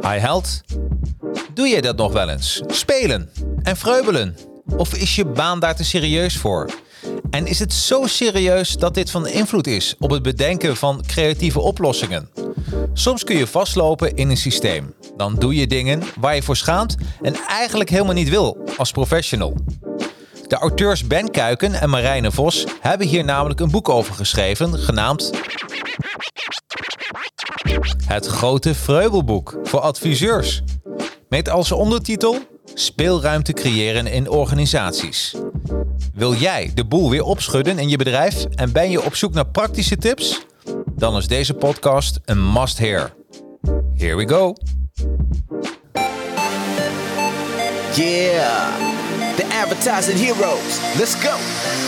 Hi held. Doe je dat nog wel eens? Spelen en vreubelen? Of is je baan daar te serieus voor? En is het zo serieus dat dit van invloed is op het bedenken van creatieve oplossingen? Soms kun je vastlopen in een systeem. Dan doe je dingen waar je voor schaamt en eigenlijk helemaal niet wil als professional. De auteurs Ben Kuiken en Marijne Vos hebben hier namelijk een boek over geschreven, genaamd Het Grote Vreubelboek voor adviseurs. Met als ondertitel Speelruimte creëren in organisaties. Wil jij de boel weer opschudden in je bedrijf en ben je op zoek naar praktische tips? Dan is deze podcast een must-hear. Here we go. Yeah, the advertising heroes. Let's go.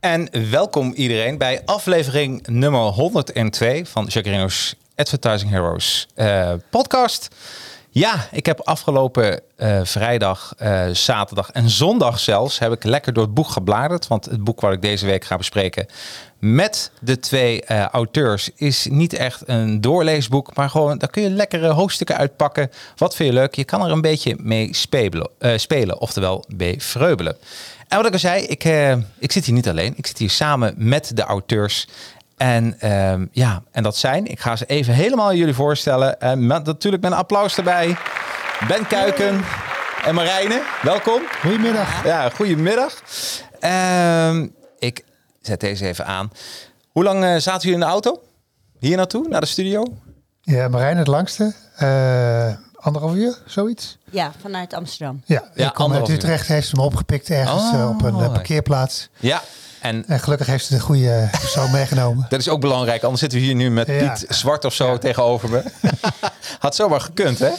En welkom iedereen bij aflevering nummer 102 van Jacarino's Advertising Heroes eh, podcast. Ja, ik heb afgelopen eh, vrijdag, eh, zaterdag en zondag zelfs... heb ik lekker door het boek gebladerd. Want het boek wat ik deze week ga bespreken met de twee auteurs... is niet echt een doorleesboek, maar gewoon... daar kun je lekkere hoofdstukken uitpakken. Wat vind je leuk? Je kan er een beetje mee spelen, spelen oftewel vreubelen. En wat ik al zei, ik, uh, ik zit hier niet alleen. Ik zit hier samen met de auteurs. En uh, ja, en dat zijn, ik ga ze even helemaal jullie voorstellen. En met, natuurlijk met een applaus erbij. Ben Kuiken en Marijne, welkom. Goedemiddag. Ja, goedemiddag. Uh, ik zet deze even aan. Hoe lang uh, zaten jullie in de auto? Hier naartoe, naar de studio? Ja, Marijn het langste. Uh, anderhalf uur, zoiets. Ja, vanuit Amsterdam. Ja, ja kom uit Utrecht heeft ze hem opgepikt ergens oh, op een uh, parkeerplaats. Ja. En, en, gelukkig heeft ze de goede persoon meegenomen. Dat is ook belangrijk, anders zitten we hier nu met ja. Piet Zwart of zo ja. tegenover me. Had zomaar gekund, hè?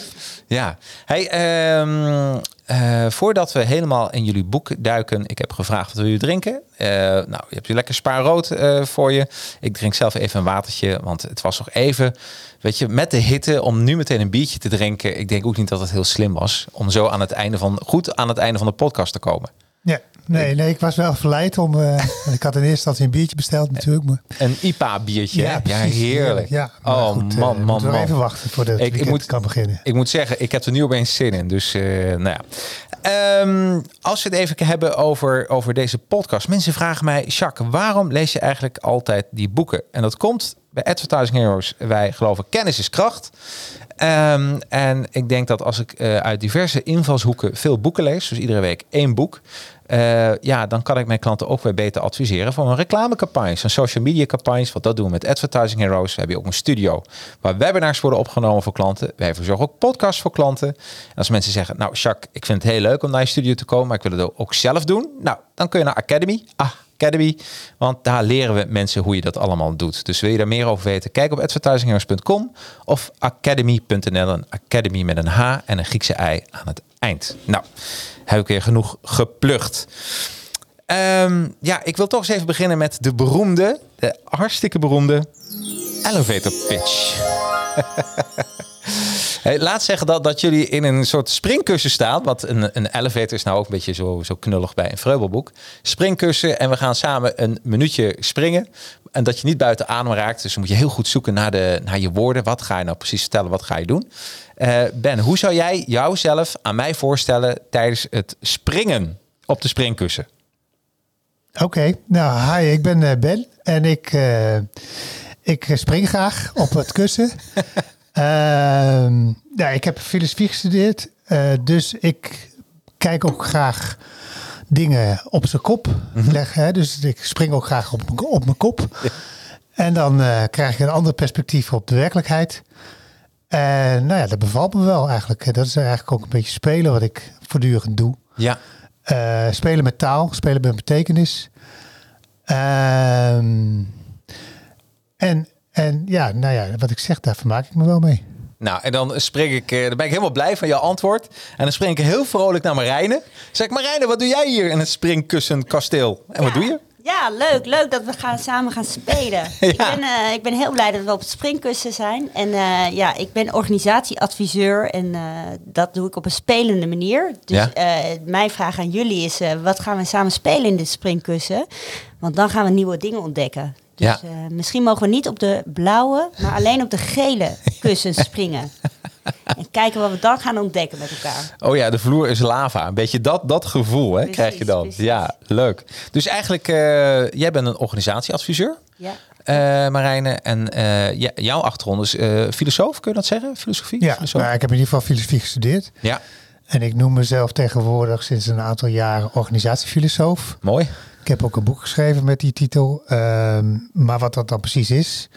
Ja. Hey, um, uh, voordat we helemaal in jullie boek duiken, ik heb gevraagd wat wil je drinken. Uh, nou, je hebt je lekker spaarrood uh, voor je. Ik drink zelf even een watertje, want het was nog even, weet je, met de hitte om nu meteen een biertje te drinken. Ik denk ook niet dat het heel slim was om zo aan het einde van, goed aan het einde van de podcast te komen. Ja, nee, nee, ik was wel verleid om. Uh, ik had in eerste instantie een biertje besteld, natuurlijk. Maar... Een IPA-biertje. Ja, ja, heerlijk. Ja, oh goed, man, uh, man, man. even wachten voordat ik, ik moet, kan beginnen. Ik moet zeggen, ik heb er nu opeens zin in. Dus, uh, nou ja. Um, als we het even hebben over, over deze podcast. Mensen vragen mij, Jacques, waarom lees je eigenlijk altijd die boeken? En dat komt bij Advertising Heroes. Wij geloven kennis is kracht. Um, en ik denk dat als ik uh, uit diverse invalshoeken veel boeken lees, dus iedere week één boek, uh, ja, dan kan ik mijn klanten ook weer beter adviseren voor een reclamecampagnes, een social media campagnes. Want dat doen we met Advertising Heroes. We hebben ook een studio waar webinars worden opgenomen voor klanten. Wij verzorgen ook podcasts voor klanten. En als mensen zeggen, nou Jacques, ik vind het heel leuk om naar je studio te komen, maar ik wil het ook zelf doen. Nou, dan kun je naar Academy. Ah, Academy. Want daar leren we mensen hoe je dat allemaal doet. Dus wil je daar meer over weten? Kijk op advertisingheroes.com of academy.nl. Een academy met een H en een Griekse I aan het eind. Nou, heb ik weer genoeg geplucht. Um, ja, ik wil toch eens even beginnen met de beroemde, de hartstikke beroemde elevator pitch. Hey, laat zeggen dat, dat jullie in een soort springkussen staan. Want een, een elevator is nou ook een beetje zo, zo knullig bij een vreubelboek. Springkussen en we gaan samen een minuutje springen. En dat je niet buiten adem raakt. Dus dan moet je heel goed zoeken naar, de, naar je woorden. Wat ga je nou precies vertellen? Wat ga je doen? Uh, ben, hoe zou jij jouzelf aan mij voorstellen tijdens het springen op de springkussen? Oké, okay, nou hi, ik ben uh, Ben en ik, uh, ik spring graag op het kussen. Uh, ja, ik heb filosofie gestudeerd. Eh, dus ik kijk ook graag dingen op zijn kop leggen. Hè? Dus ik spring ook graag op, mijn- op mijn kop. En dan eh, krijg je een ander perspectief op de werkelijkheid. En nou ja, dat bevalt me wel eigenlijk. Dat is eigenlijk ook een beetje spelen wat ik voortdurend doe. Ja. Eh, spelen met taal, spelen met betekenis. Ehm, en, en ja, nou ja, wat ik zeg, daar vermaak ik me wel mee. Nou, en dan spring ik, eh, dan ben ik helemaal blij van jouw antwoord. En dan spring ik heel vrolijk naar Marijne. Zeg ik, Marijne, wat doe jij hier in het springkussenkasteel? En wat doe je? Ja, leuk. Leuk dat we gaan, samen gaan spelen. ik, ben, eh, ik ben heel blij dat we op het springkussen zijn. En eh, ja, ik ben organisatieadviseur en eh, dat doe ik op een spelende manier. Dus Ja. eh, mijn vraag aan jullie is, eh, wat gaan we samen spelen in dit springkussen? Want dan gaan we nieuwe dingen ontdekken. Dus Ja. eh, misschien mogen we niet op de blauwe, maar alleen op de gele kussens springen. En kijken wat we dan gaan ontdekken met elkaar. Oh ja, de vloer is lava. Een beetje dat, dat gevoel hè, Precies, krijg je dan. precies. Ja, leuk. Dus eigenlijk, eh, jij bent een organisatieadviseur, Ja. eh Marijne. En eh, jouw achtergrond is eh, filosoof, kun je dat zeggen? Filosofie? Ja, Filosoof? nou, ik heb in ieder geval filosofie gestudeerd. ja, En ik noem mezelf tegenwoordig sinds een aantal jaren organisatiefilosoof. mooi. Ik heb ook een boek geschreven met die titel. Ehm, maar wat dat dan precies is,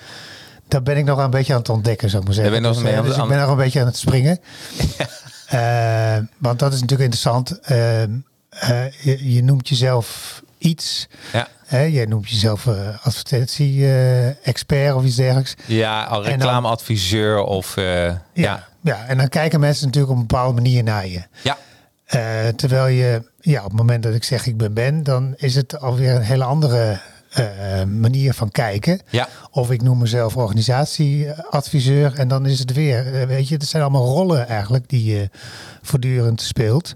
daar ben ik nog een beetje aan het ontdekken, zou ik maar zeggen. Dus, ik ben nog een beetje aan het springen. Eh, want dat is natuurlijk interessant. Ehm, eh, je, je noemt jezelf iets. Ja? Jij noemt jezelf eh advertentie-expert of iets dergelijks. ja al reclameadviseur of... eh, ja. Ja. ja, en dan kijken mensen natuurlijk op een bepaalde manier naar je. ja, terwijl je, ja, op het moment dat ik zeg ik ben Ben, dan is het alweer een hele andere eh, manier van kijken. Ja. Of ik noem mezelf organisatieadviseur en dan is het weer, eh, weet je, het zijn allemaal rollen eigenlijk die je voortdurend speelt.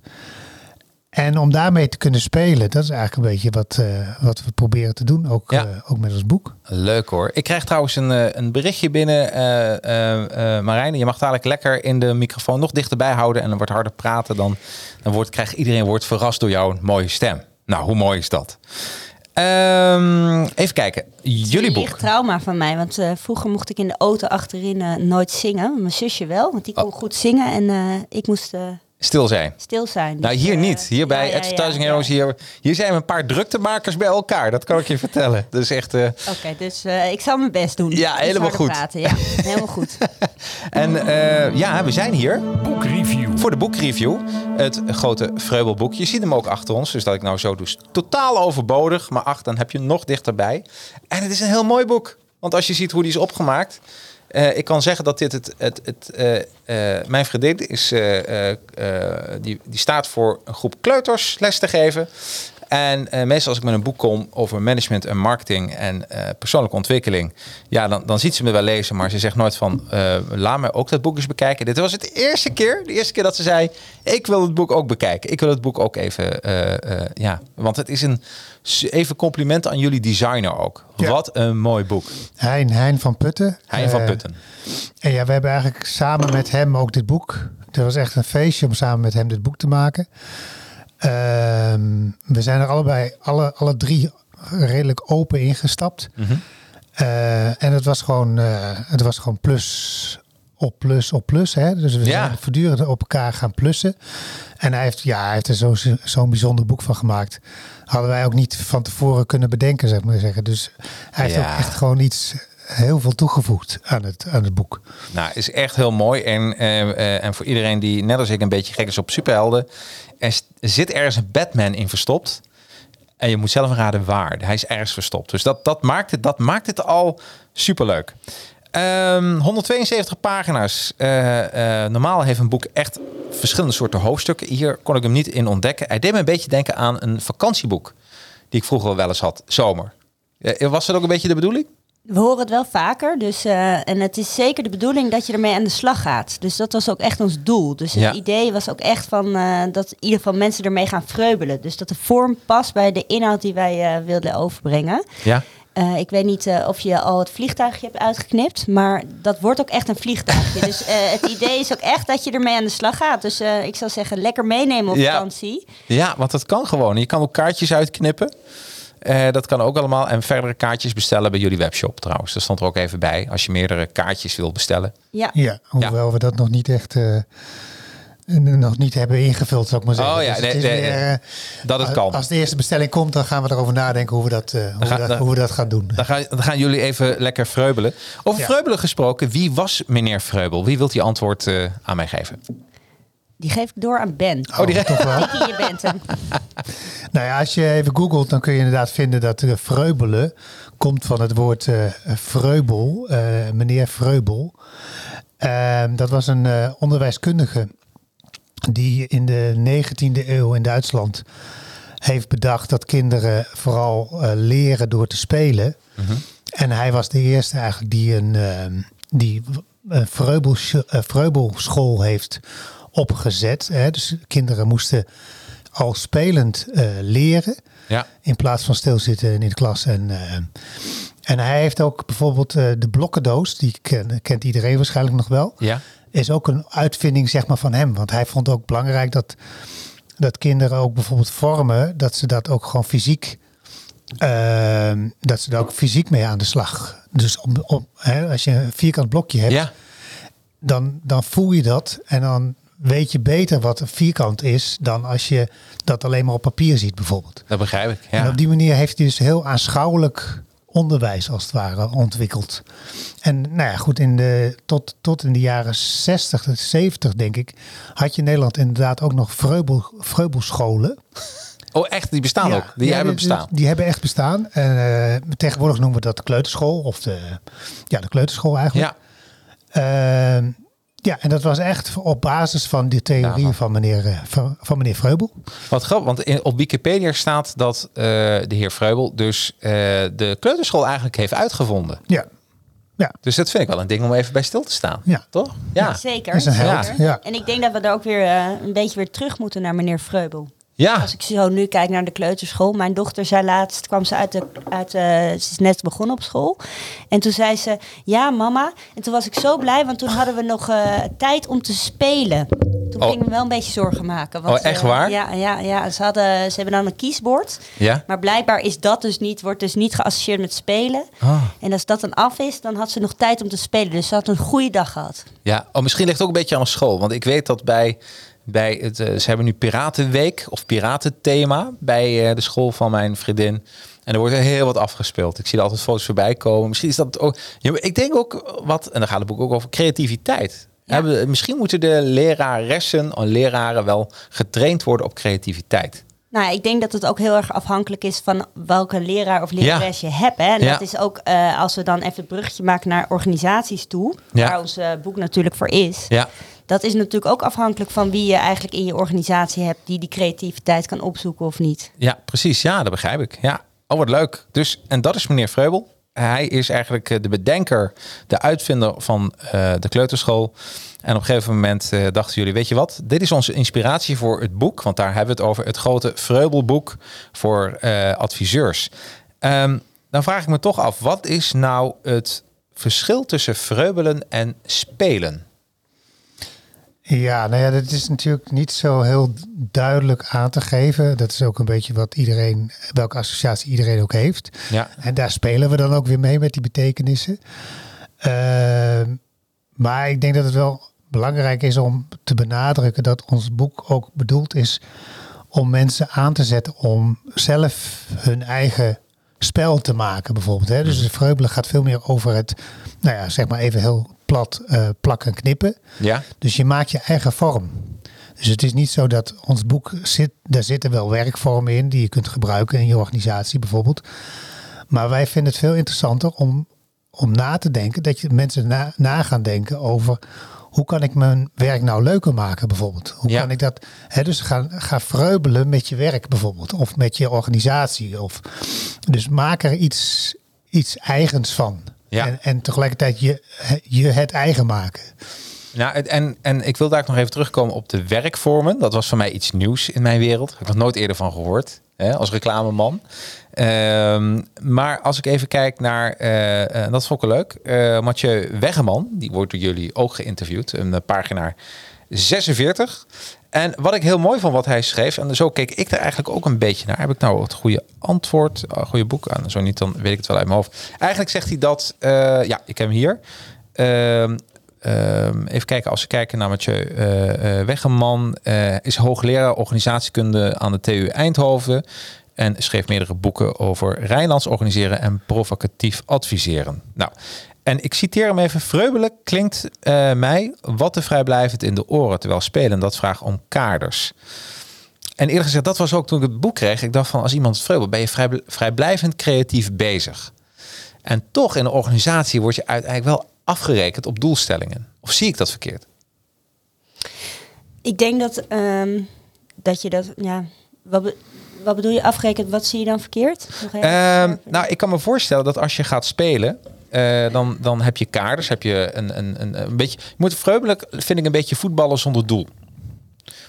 En om daarmee te kunnen spelen, dat is eigenlijk een beetje wat, eh, wat we proberen te doen, ook, Ja. eh, ook met ons boek. Leuk hoor. Ik krijg trouwens een, eh, een berichtje binnen. eh eh, eh, Marijne, je mag dadelijk lekker in de microfoon nog dichterbij houden. En dan wordt harder praten. Dan, dan wordt, krijgt iedereen wordt verrast door jouw mooie stem. Nou, hoe mooi is dat? Ehm, even kijken. Jullie Een boek. licht trauma van mij, want eh, vroeger mocht ik in de auto achterin nooit zingen. Mijn zusje wel, want die kon Oh. goed zingen en eh, ik moest Stil zijn. stil zijn. Nou, Dus, hier eh, niet. Hier bij ja, Advertising ja. Heroes, hier, hier zijn we een paar druktemakers bij elkaar. Dat kan ik je vertellen. Dat is echt... eh, Oké, dus eh, ik zal mijn best doen. Ja, helemaal goed. Praten. Ja, helemaal goed. En eh, ja, we zijn hier Boekreview. voor de boekreview. Het grote Vreubelboek. Je ziet hem ook achter ons. Dus dat ik nou zo doe is totaal overbodig. Maar ach, dan heb je hem nog dichterbij. En het is een heel mooi boek. Want als je ziet hoe die is opgemaakt. Eh, ik kan zeggen dat dit het... het, het eh, eh, mijn vriendin is, die, die staat voor een groep kleuters les te geven. En eh, meestal als ik met een boek kom over management en marketing en eh, persoonlijke ontwikkeling, ja, dan, dan ziet ze me wel lezen, maar ze zegt nooit van, eh, laat me ook dat boek eens bekijken. Dit was het eerste keer, de eerste keer dat ze zei, ik wil het boek ook bekijken. Ik wil het boek ook even, ja, want het is een, even compliment aan jullie designer ook. Ja. Wat een mooi boek. Hein, hein van Putten. Hein van Putten. En ja, we hebben eigenlijk samen met hem ook dit boek. Het was echt een feestje om samen met hem dit boek te maken. Ehm, we zijn er allebei, alle, alle drie, redelijk open ingestapt. Mhm. Eh, en het was gewoon, eh, het was gewoon plus op plus op plus. Hè? Dus we Ja. zijn voortdurend op elkaar gaan plussen. En hij heeft, ja, hij heeft er zo- zo'n bijzonder boek van gemaakt. Hadden wij ook niet van tevoren kunnen bedenken, zeg maar zeggen. Dus hij heeft Ja. ook echt gewoon iets heel veel toegevoegd aan het, aan het boek. Nou, is echt heel mooi. En, eh, eh, en voor iedereen die net als ik een beetje gek is op superhelden. Er zit ergens een Batman in verstopt. En je moet zelf raden waar. Hij is ergens verstopt. Dus dat, dat, maakt, het, dat maakt het al superleuk. Ehm 172 pagina's. Eh, normaal heeft een boek echt verschillende soorten hoofdstukken. Hier kon ik hem niet in ontdekken. Hij deed me een beetje denken aan een vakantieboek. Die ik vroeger wel eens had. Zomer. Was dat ook een beetje de bedoeling? We horen het wel vaker. Dus, eh, en het is zeker de bedoeling dat je ermee aan de slag gaat. Dus dat was ook echt ons doel. Dus het Ja. idee was ook echt van eh, dat in ieder geval mensen ermee gaan vreubelen. Dus dat de vorm past bij de inhoud die wij eh, wilden overbrengen. Ja. Ik weet niet of je al het vliegtuigje hebt uitgeknipt, maar dat wordt ook echt een vliegtuigje. dus het idee is ook echt dat je ermee aan de slag gaat. Dus ik zou zeggen, lekker meenemen op Ja. vakantie. Ja, want dat kan gewoon. Je kan ook kaartjes uitknippen. Eh, dat kan ook allemaal. En verdere kaartjes bestellen bij jullie webshop trouwens. Dat stond er ook even bij. Als je meerdere kaartjes wil bestellen. Ja. Ja, hoewel we dat nog niet echt eh, nog niet hebben ingevuld, zou ik maar zeggen. Oh ja, Dus nee, het is nee, eh, Dat het kan. Als de eerste bestelling komt, dan gaan we erover nadenken hoe we dat, eh, hoe, ga- we dat, dan- hoe we dat gaan doen. Dan gaan, dan gaan jullie even lekker vreubelen. Over Ja. vreubelen gesproken, wie was meneer Vreubel? Wie wilt die antwoord eh, aan mij geven? Die geef ik door aan Ben. Oh, die toch wel? Je bent hem. Nou ja, als je even googelt, dan kun je inderdaad vinden dat uh, vreubelen komt van het woord eh, vreubel, eh, meneer Vreubel. Ehm, dat was een eh, onderwijskundige die in de 19e eeuw in Duitsland heeft bedacht dat kinderen vooral eh, leren door te spelen. En hij was de eerste eigenlijk die een ehm, die een vreubels, vreubelschool heeft opgezet. Hè. Dus kinderen moesten al spelend eh, leren. Ja. In plaats van stilzitten in de klas. En, eh, en hij heeft ook bijvoorbeeld eh, de blokkendoos. Die ken, kent iedereen waarschijnlijk nog wel. Ja. Is ook een uitvinding zeg maar, van hem. Want hij vond ook belangrijk dat, dat kinderen ook bijvoorbeeld vormen. Dat ze dat ook gewoon fysiek... eh, dat ze daar ook fysiek mee aan de slag. Dus op, op, hè, als je een vierkant blokje hebt Ja. dan, dan voel je dat en dan weet je beter wat een vierkant is dan als je dat alleen maar op papier ziet bijvoorbeeld. Dat begrijp ik. En Ja. op die manier heeft hij dus heel aanschouwelijk onderwijs als het ware ontwikkeld. En nou ja, goed, in de, tot, tot in de jaren 60, 70 denk ik, had je in Nederland inderdaad ook nog vreubel, vreubelscholen. Oh, echt? Die bestaan ook? Die, hebben bestaan? Die hebben echt bestaan. En eh, tegenwoordig noemen we dat de kleuterschool. Of de, ja, de kleuterschool eigenlijk. Ja. Ehm, ja, en dat was echt op basis van de theorie van meneer, eh, van, van meneer Vreubel. Wat grappig, want in, op Wikipedia staat dat eh, de heer Vreubel dus eh, de kleuterschool eigenlijk heeft uitgevonden. Ja, ja. Dus dat vind ik wel een ding om even bij stil te staan. Ja. Toch? Ja. Zeker. Is een held, ja. En ik denk dat we daar ook weer een beetje weer terug moeten naar meneer Vreubel. Ja. Als ik zo nu kijk naar de kleuterschool. Mijn dochter zei laatst, kwam ze uit de, uit, ze is net begonnen op school. En toen zei ze, ja mama. En toen was ik zo blij, want toen hadden we nog eh, tijd om te spelen. Toen Oh. ging ik me wel een beetje zorgen maken. Want, Oh, echt eh, waar? ja, ja, ja. Ze, hadden, ze hebben dan een kiesbord. Ja. Maar blijkbaar is dat dus niet, wordt dus niet geassocieerd met spelen. Ah. En als dat dan af is, dan had ze nog tijd om te spelen. Dus ze had een goede dag gehad. Ja, oh, misschien ligt het ook een beetje aan de school. Want ik weet dat bij, bij het, eh, ze hebben nu Piratenweek of Piratenthema bij eh, de school van mijn vriendin. En er wordt er heel wat afgespeeld. Ik zie er altijd foto's voorbij komen. Misschien is dat ook. Ik denk ook wat, en dan gaat het boek ook over creativiteit. Ja. Hebben, misschien moeten de leraressen en leraren wel getraind worden op creativiteit. Nou, ik denk dat het ook heel erg afhankelijk is van welke leraar of lerares je hebt. Hè? En Ja. dat is ook eh, als we dan even het bruggetje maken naar organisaties toe, Ja. waar ons boek natuurlijk voor is. Ja, Dat is natuurlijk ook afhankelijk van wie je eigenlijk in je organisatie hebt die die creativiteit kan opzoeken of niet. ja precies. Ja, dat begrijp ik. Ja, oh wat leuk. Dus, en dat is meneer Vreubel. Hij is eigenlijk eh, de bedenker, de uitvinder van eh, de kleuterschool. En op een gegeven moment eh, dachten jullie, weet je wat? Dit is onze inspiratie voor het boek. Want daar hebben we het over het grote Vreubelboek voor adviseurs. Ehm, dan vraag ik me toch af, wat is nou het verschil tussen vreubelen en spelen? Ja, nou ja, dat is natuurlijk niet zo heel duidelijk aan te geven. Dat is ook een beetje wat iedereen, welke associatie iedereen ook heeft. Ja, En daar spelen we dan ook weer mee met die betekenissen. Ehm, maar ik denk dat het wel belangrijk is om te benadrukken dat ons boek ook bedoeld is om mensen aan te zetten om zelf hun eigen spel te maken, bijvoorbeeld. Hè? Dus de vreubelen gaat veel meer over het, nou ja, zeg maar even heel plat eh, plakken en knippen. ja, Dus je maakt je eigen vorm. Dus het is niet zo dat ons boek zit, daar zitten wel werkvormen in die je kunt gebruiken in je organisatie bijvoorbeeld. Maar wij vinden het veel interessanter om, om na te denken, dat je mensen na, na gaan denken over hoe kan ik mijn werk nou leuker maken bijvoorbeeld. Hoe Ja. kan ik dat, hè, dus ga, ga vreubelen met je werk bijvoorbeeld of met je organisatie. Of, dus maak er iets, iets eigens van. Ja. En, en tegelijkertijd je, je het eigen maken. Nou, en, en ik wil daar ook nog even terugkomen op de werkvormen. Dat was voor mij iets nieuws in mijn wereld. Heb ik nog nooit eerder van gehoord. Hè, als reclameman. Ehm, maar als ik even kijk naar, eh, dat vond ik leuk. eh Mathieu Weggeman, die wordt door jullie ook geïnterviewd. Een pagina 46. En wat ik heel mooi vond wat hij schreef, en zo keek ik er eigenlijk ook een beetje naar. Heb ik nou het goede antwoord, uh, goede boek aan? Zo niet, dan weet ik het wel uit mijn hoofd. Eigenlijk zegt hij dat, ja, ik heb hem hier. Ehm, ehm, even kijken, als we kijken naar Mathieu uh, Weggeman, uh, is hoogleraar organisatiekunde aan de TU Eindhoven en schreef meerdere boeken over Rijnlands organiseren en provocatief adviseren. Nou, en ik citeer hem even. Vreubelijk klinkt uh, mij wat te vrijblijvend in de oren, terwijl spelen dat vraagt om kaders. En eerlijk gezegd, dat was ook toen ik het boek kreeg. Ik dacht van, als iemand vreubelt, ben je vrij, vrijblijvend creatief bezig. En toch in een organisatie word je uiteindelijk wel afgerekend op doelstellingen. Of zie ik dat verkeerd? Ik denk dat, um, dat je dat, ja, wat, wat bedoel je afgerekend? Wat zie je dan verkeerd? Uh, nou, ik kan me voorstellen dat als je gaat spelen, uh, dan, dan heb je kaders, heb je een, een, een, een beetje. Je moet vreubelijk, vind ik, een beetje voetballen zonder doel.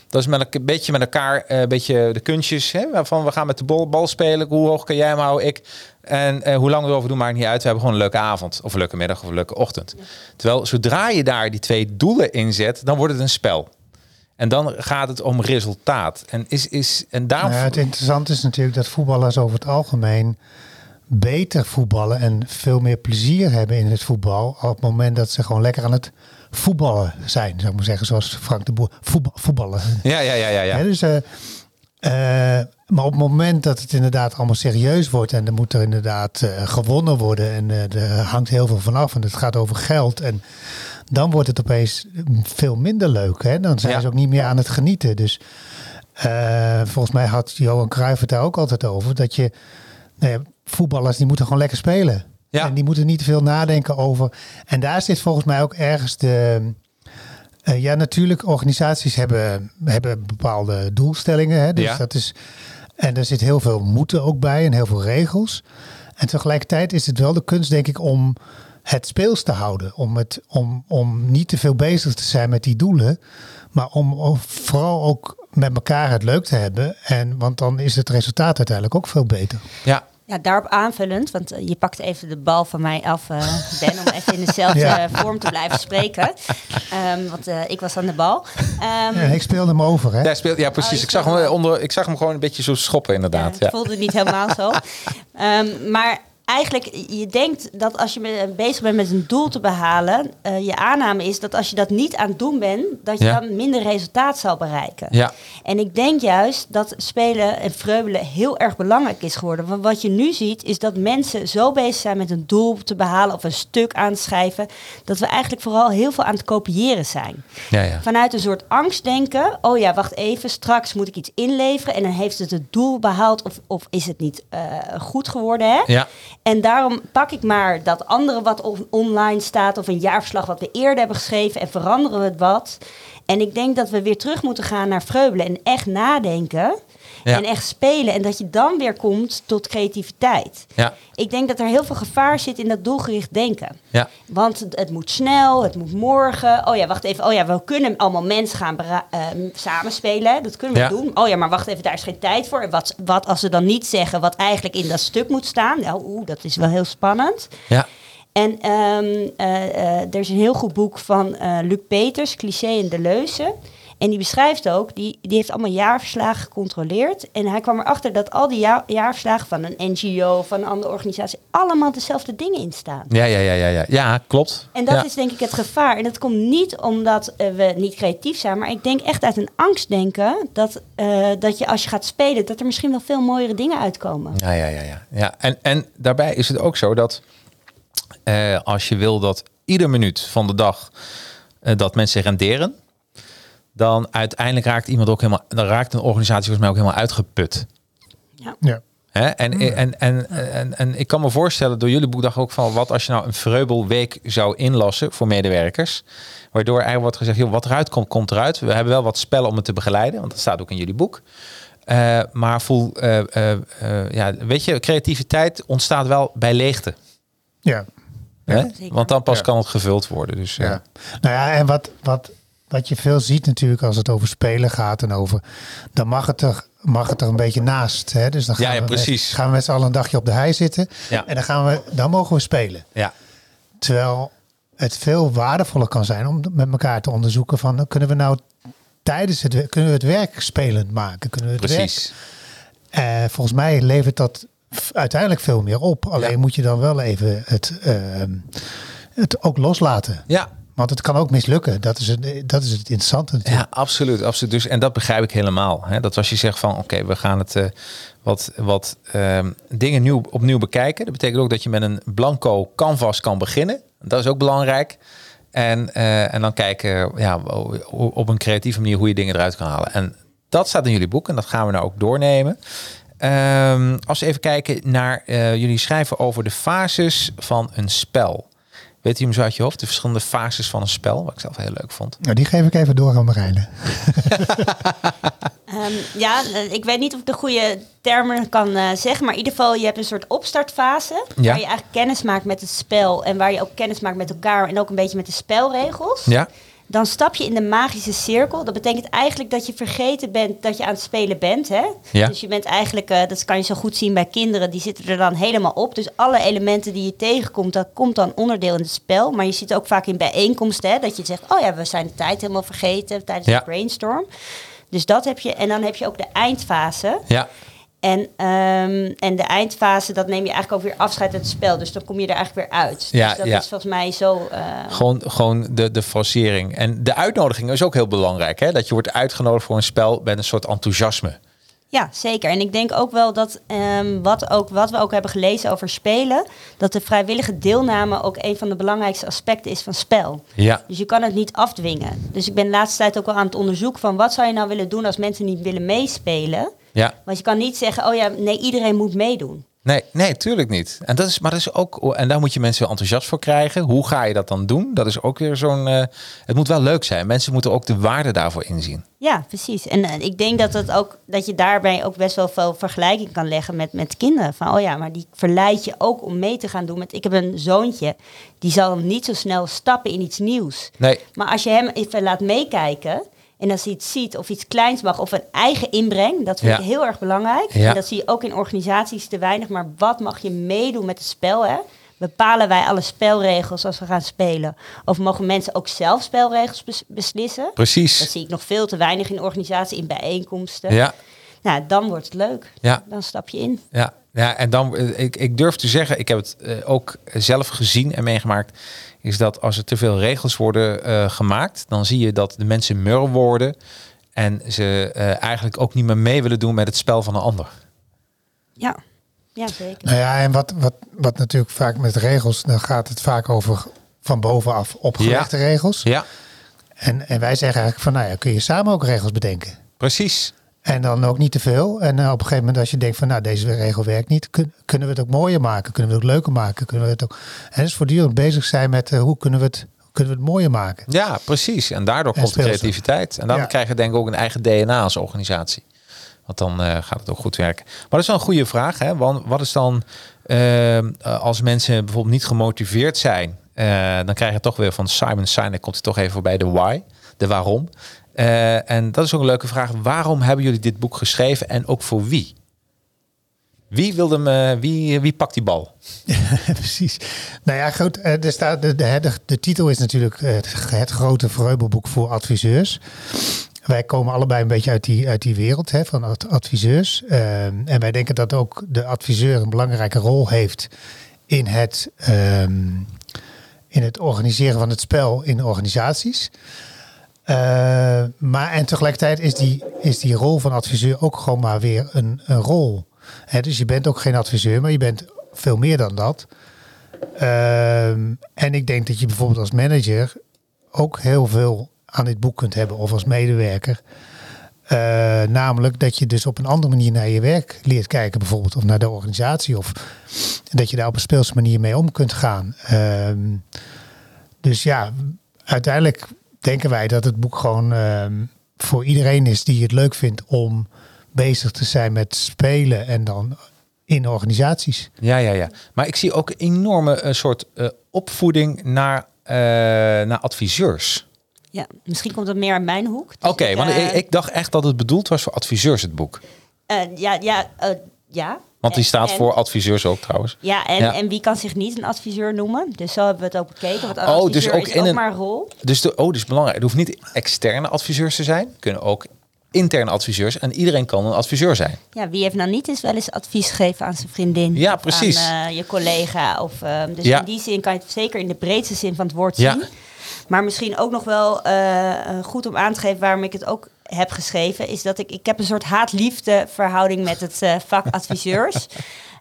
Dat is met een beetje met elkaar uh, een beetje de kunstjes. Hè, van we gaan met de bal, bal spelen. Hoe hoog kan jij hem houden? Ik. En uh, hoe lang we erover doen, maakt niet uit. We hebben gewoon een leuke avond. Of een leuke middag of een leuke ochtend. Ja. Terwijl zodra je daar die twee doelen in zet, dan wordt het een spel. En dan gaat het om resultaat. En, is, is, en daarom... Nou ja, het interessante is natuurlijk dat voetballers over het algemeen beter voetballen en veel meer plezier hebben in het voetbal op het moment dat ze gewoon lekker aan het voetballen zijn, zou ik maar zeggen, zoals Frank de Boer voetbal, voetballen. Ja, ja, ja, ja. ja. dus, uh, uh, maar op het moment dat het inderdaad allemaal serieus wordt en er moet er inderdaad uh, gewonnen worden en er hangt heel veel vanaf en het gaat over geld en dan wordt het opeens veel minder leuk. Hè? Dan zijn ja. ze ook niet meer aan het genieten. Dus volgens mij had Johan Cruijff het daar ook altijd over dat je nou ja, voetballers die moeten gewoon lekker spelen. Ja. En die moeten niet te veel nadenken over. En daar zit volgens mij ook ergens de. Uh, ja, natuurlijk, organisaties hebben, hebben bepaalde doelstellingen. Hè, dus ja. dat is, en er zit heel veel moeten ook bij en heel veel regels. En tegelijkertijd is het wel de kunst, denk ik, om het speels te houden. Om, het, om, om niet te veel bezig te zijn met die doelen. Maar om, om vooral ook met elkaar het leuk te hebben. En, want dan is het resultaat uiteindelijk ook veel beter. Ja, ja, daarop aanvullend, want uh, je pakt even de bal van mij af, uh, Ben, om even in dezelfde ja. vorm te blijven spreken. Um, want uh, ik was aan de bal. Um, ja, ik speelde hem over, hè? Ja, speelde, ja precies. Oh, ik, zag hem onder, ik zag hem gewoon een beetje zo schoppen, inderdaad. Ja, het voelde niet helemaal zo. Um, maar eigenlijk, je denkt dat als je bezig bent met een doel te behalen, uh, je aanname is dat als je dat niet aan het doen bent, dat je ja. dan minder resultaat zal bereiken. Ja. En ik denk juist dat spelen en vreubelen heel erg belangrijk is geworden. Want wat je nu ziet, is dat mensen zo bezig zijn met een doel te behalen of een stuk aan te schrijven, dat we eigenlijk vooral heel veel aan het kopiëren zijn. Ja, ja. Vanuit een soort angstdenken, oh ja, wacht even, straks moet ik iets inleveren en dan heeft het het doel behaald of, of is het niet uh, goed geworden. Hè? Ja. En daarom pak ik maar dat andere wat on online staat of een jaarverslag wat we eerder hebben geschreven en veranderen we het wat. En ik denk dat we weer terug moeten gaan naar vreubelen en echt nadenken. Ja. En echt spelen. En dat je dan weer komt tot creativiteit. Ja. Ik denk dat er heel veel gevaar zit in dat doelgericht denken. Ja. Want het, moet snel, het moet morgen. Oh ja, wacht even. Oh ja, we kunnen allemaal mensen gaan uh, samenspelen. Dat kunnen we Ja. doen. Oh ja, maar wacht even, daar is geen tijd voor. Wat, wat als ze dan niet zeggen wat eigenlijk in dat stuk moet staan? Nou, oeh, dat is wel heel spannend. Ja. En ehm, eh, eh, er is een heel goed boek van eh, Luc Peters, Cliché en de Leuze. En die beschrijft ook, die, die heeft allemaal jaarverslagen gecontroleerd. En hij kwam erachter dat al die ja- jaarverslagen van een NGO, van een andere organisatie, allemaal dezelfde dingen in staan. Ja, ja, ja, ja, ja. Ja, klopt. En dat ja. is denk ik het gevaar. En dat komt niet omdat uh, we niet creatief zijn, maar ik denk echt uit een angstdenken dat, uh, dat je als je gaat spelen, dat er misschien wel veel mooiere dingen uitkomen. Ja, ja, ja, ja. ja. En, en daarbij is het ook zo dat uh, als je wil dat ieder minuut van de dag dat mensen renderen, dan uiteindelijk raakt iemand ook helemaal, dan raakt een organisatie volgens mij ook helemaal uitgeput. Ja. ja. Hè? En, mm. en, en, en, en ik kan me voorstellen door jullie boek dacht ook van wat als je nou een vreubelweek zou inlassen voor medewerkers. Waardoor eigenlijk wordt gezegd, joh, wat eruit komt, komt eruit. We hebben wel wat spellen om het te begeleiden, want dat staat ook in jullie boek. Uh, maar voel, uh, uh, ja, weet je, creativiteit ontstaat wel bij leegte. Ja. Hè? Want dan pas ja. kan het gevuld worden. Dus, ja. ja. Nou ja, en wat, wat, wat je veel ziet natuurlijk als het over spelen gaat en over, dan mag het er, mag het er een beetje naast. Hè? Dus dan gaan, ja, ja, we. Met, gaan we met z'n allen een dagje op de hei zitten ja. en dan, gaan we, dan mogen we spelen. Ja. Terwijl het veel waardevoller kan zijn om met elkaar te onderzoeken van kunnen we nou tijdens het kunnen we het werk spelend maken? Kunnen we het precies. werk? Uh, volgens mij levert dat uiteindelijk veel meer op. Alleen ja. moet je dan wel even het, uh, het ook loslaten. Ja. Want het kan ook mislukken. Dat is het, dat is het interessante natuurlijk. Ja, absoluut, absoluut. Dus, en dat begrijp ik helemaal. Hè? Dat als je zegt van oké, we gaan het eh, wat, wat ehm, dingen nieuw, opnieuw bekijken. Dat betekent ook dat je met een blanco canvas kan beginnen. Dat is ook belangrijk. En, eh, en dan kijken ja, op een creatieve manier hoe je dingen eruit kan halen. En dat staat in jullie boek en dat gaan we nou ook doornemen. Ehm, als we even kijken naar eh, jullie schrijven over de fases van een spel. Weet u hem zo uit je hoofd? De verschillende fases van een spel, wat ik zelf heel leuk vond. Nou, die geef ik even door aan Marijne. Um, ja, eh, ik weet niet of ik de goede termen kan uh, zeggen, maar in ieder geval, je hebt een soort opstartfase. Ja. Waar je eigenlijk kennis maakt met het spel en waar je ook kennis maakt met elkaar en ook een beetje met de spelregels. Ja. Dan stap je in de magische cirkel. Dat betekent eigenlijk dat je vergeten bent dat je aan het spelen bent. Hè? Ja. Dus je bent eigenlijk, uh, dat kan je zo goed zien bij kinderen, die zitten er dan helemaal op. Dus alle elementen die je tegenkomt, dat komt dan onderdeel in het spel. Maar je ziet ook vaak in bijeenkomsten hè, dat je zegt, oh ja, we zijn de tijd helemaal vergeten tijdens Ja. de brainstorm. Dus dat heb je. En dan heb je ook de eindfase. Ja, En, ehm, en de eindfase, dat neem je eigenlijk ook weer afscheid uit het spel. Dus dan kom je er eigenlijk weer uit. Ja, dus dat ja. is volgens mij zo... eh, gewoon, gewoon de, de forcering. En de uitnodiging is ook heel belangrijk. Hè? Dat je wordt uitgenodigd voor een spel met een soort enthousiasme. Ja, zeker. En ik denk ook wel dat ehm, wat, ook, wat we ook hebben gelezen over spelen, dat de vrijwillige deelname ook een van de belangrijkste aspecten is van spel. Ja, Dus je kan het niet afdwingen. Dus ik ben de laatste tijd ook wel aan het onderzoeken van wat zou je nou willen doen als mensen niet willen meespelen. ja. Want je kan niet zeggen, oh ja, nee, iedereen moet meedoen. Nee, nee, tuurlijk niet. En dat is, maar dat is ook, en daar moet je mensen enthousiast voor krijgen. Hoe ga je dat dan doen? Dat is ook weer zo'n. eh, het moet wel leuk zijn. Mensen moeten ook de waarde daarvoor inzien. Ja, precies. En eh, ik denk dat, het ook, dat je daarbij ook best wel veel vergelijking kan leggen met, met kinderen. Van, oh ja, maar die verleid je ook om mee te gaan doen. Met, ik heb een zoontje, die zal niet zo snel stappen in iets nieuws. Nee, Maar als je hem even laat meekijken... en als hij iets ziet of iets kleins mag of een eigen inbreng... dat vind Ja. ik heel erg belangrijk. Ja. En dat zie je ook in organisaties te weinig. Maar wat mag je meedoen met het spel, hè? Bepalen wij alle spelregels als we gaan spelen? Of mogen mensen ook zelf spelregels bes- beslissen? Dat precies. zie ik nog veel te weinig in organisatie, in bijeenkomsten. Ja, Nou, dan wordt het leuk. ja. Dan stap je in. Ja, ja en dan, eh, ik, ik durf te zeggen, ik heb het eh, ook zelf gezien en meegemaakt, is dat als er te veel regels worden eh, gemaakt, dan zie je dat de mensen mur worden en ze eh, eigenlijk ook niet meer mee willen doen met het spel van een ander. Ja, ja zeker. Nou ja, en wat, wat, wat natuurlijk vaak met regels, dan gaat het vaak over van bovenaf opgelegde regels. Ja, En, en wij zeggen eigenlijk van, nou ja, kun je samen ook regels bedenken. precies. En dan ook niet te veel. En eh, op een gegeven moment als je denkt van, nou, deze regel werkt niet, kun- kunnen we het ook mooier maken? Kunnen we het ook leuker maken? Kunnen we het ook... En dus voortdurend bezig zijn met, eh, hoe kunnen we het, kunnen we het mooier maken? Ja, precies. En daardoor En komt de creativiteit. En dan Ja. krijg je denk ik ook een eigen DNA als organisatie. Want dan eh, gaat het ook goed werken. Maar dat is wel een goede vraag. Hè? Want wat is dan als mensen bijvoorbeeld niet gemotiveerd zijn? dan krijg je toch weer van Simon Sinek, komt hij toch even voorbij, de why, de waarom. Eh, en dat is ook een leuke vraag. Waarom hebben jullie dit boek geschreven en ook voor wie? Wie, wilde hem, eh, wie, wie pakt die bal? Precies. Nou ja, goed. eh, Er staat, de, de, de, titel is natuurlijk het, het grote Vreubelboek voor adviseurs. Wij komen allebei een beetje uit die, uit die wereld hè, van ad- adviseurs. Ehm, en wij denken dat ook de adviseur een belangrijke rol heeft in het, ehm, in het organiseren van het spel in organisaties. Eh, maar en tegelijkertijd is die, is die rol van adviseur ook gewoon maar weer een, een rol. Dus je bent ook geen adviseur, maar je bent veel meer dan dat. Ehm, en ik denk dat je bijvoorbeeld als manager ook heel veel aan dit boek kunt hebben of als medewerker. Eh, namelijk dat je dus op een andere manier naar je werk leert kijken, bijvoorbeeld, of naar de organisatie, of dat je daar op een speelse manier mee om kunt gaan. Ehm, dus ja, uiteindelijk denken wij dat het boek gewoon ehm, voor iedereen is die het leuk vindt om bezig te zijn met spelen en dan in organisaties. Ja, ja, ja. Maar ik zie ook een enorme eh, soort eh, opvoeding naar, eh, naar adviseurs. Ja, misschien komt het meer aan mijn hoek. Oké, Dus ik, want ik, ik dacht echt dat het bedoeld was voor adviseurs, het boek. eh, ja, ja, eh, ja. Want die staat en- voor adviseurs ook trouwens. Ja en, Ja. en wie kan zich niet een adviseur noemen? Dus zo hebben we het ook bekeken. Want een Oh, dus ook is in ook een- maar een rol. Dus de, oh, dus belangrijk. Het hoeft niet externe adviseurs te zijn. Kunnen ook interne adviseurs. En iedereen kan een adviseur zijn. Ja, wie heeft nou niet eens wel eens advies gegeven aan zijn vriendin? Ja, precies. Aan eh, je collega. Of, ehm, dus Ja. in die zin kan je het zeker in de breedste zin van het woord Ja. zien. Maar misschien ook nog wel eh, eh, goed om aan te geven waarom ik het ook heb geschreven, is dat ik, ik heb een soort haat-liefde verhouding met het eh, vak adviseurs.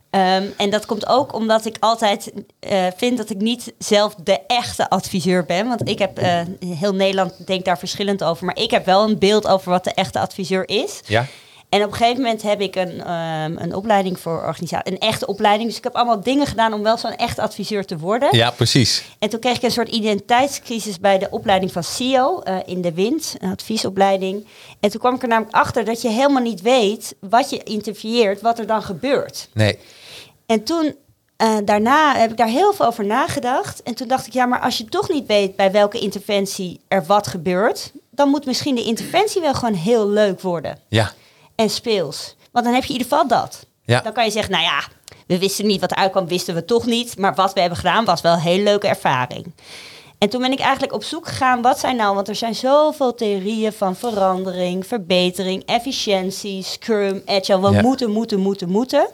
Ehm, en dat komt ook omdat ik altijd eh, vind dat ik niet zelf de echte adviseur ben. Want ik heb, eh, heel Nederland denkt daar verschillend over. Maar ik heb wel een beeld over wat de echte adviseur is. Ja? En op een gegeven moment heb ik een, ehm, een opleiding voor organisatie, een echte opleiding. Dus ik heb allemaal dingen gedaan om wel zo'n echte adviseur te worden. Ja, precies. En toen kreeg ik een soort identiteitscrisis bij de opleiding van CEO eh, in de Wind, een adviesopleiding. En toen kwam ik er namelijk achter dat je helemaal niet weet wat je intervieweert, wat er dan gebeurt. Nee. En toen, eh, daarna heb ik daar heel veel over nagedacht. En toen dacht ik, ja, maar als je toch niet weet bij welke interventie er wat gebeurt, dan moet misschien de interventie wel gewoon heel leuk worden Ja. En speels. Want dan heb je in ieder geval dat. Ja. Dan kan je zeggen, nou ja, we wisten niet wat er uitkwam, wisten we toch niet. Maar wat we hebben gedaan was wel een hele leuke ervaring. En toen ben ik eigenlijk op zoek gegaan, wat zijn nou, want er zijn zoveel theorieën van verandering, verbetering, efficiëntie, Scrum, Agile. We Ja. moeten, moeten, moeten, moeten.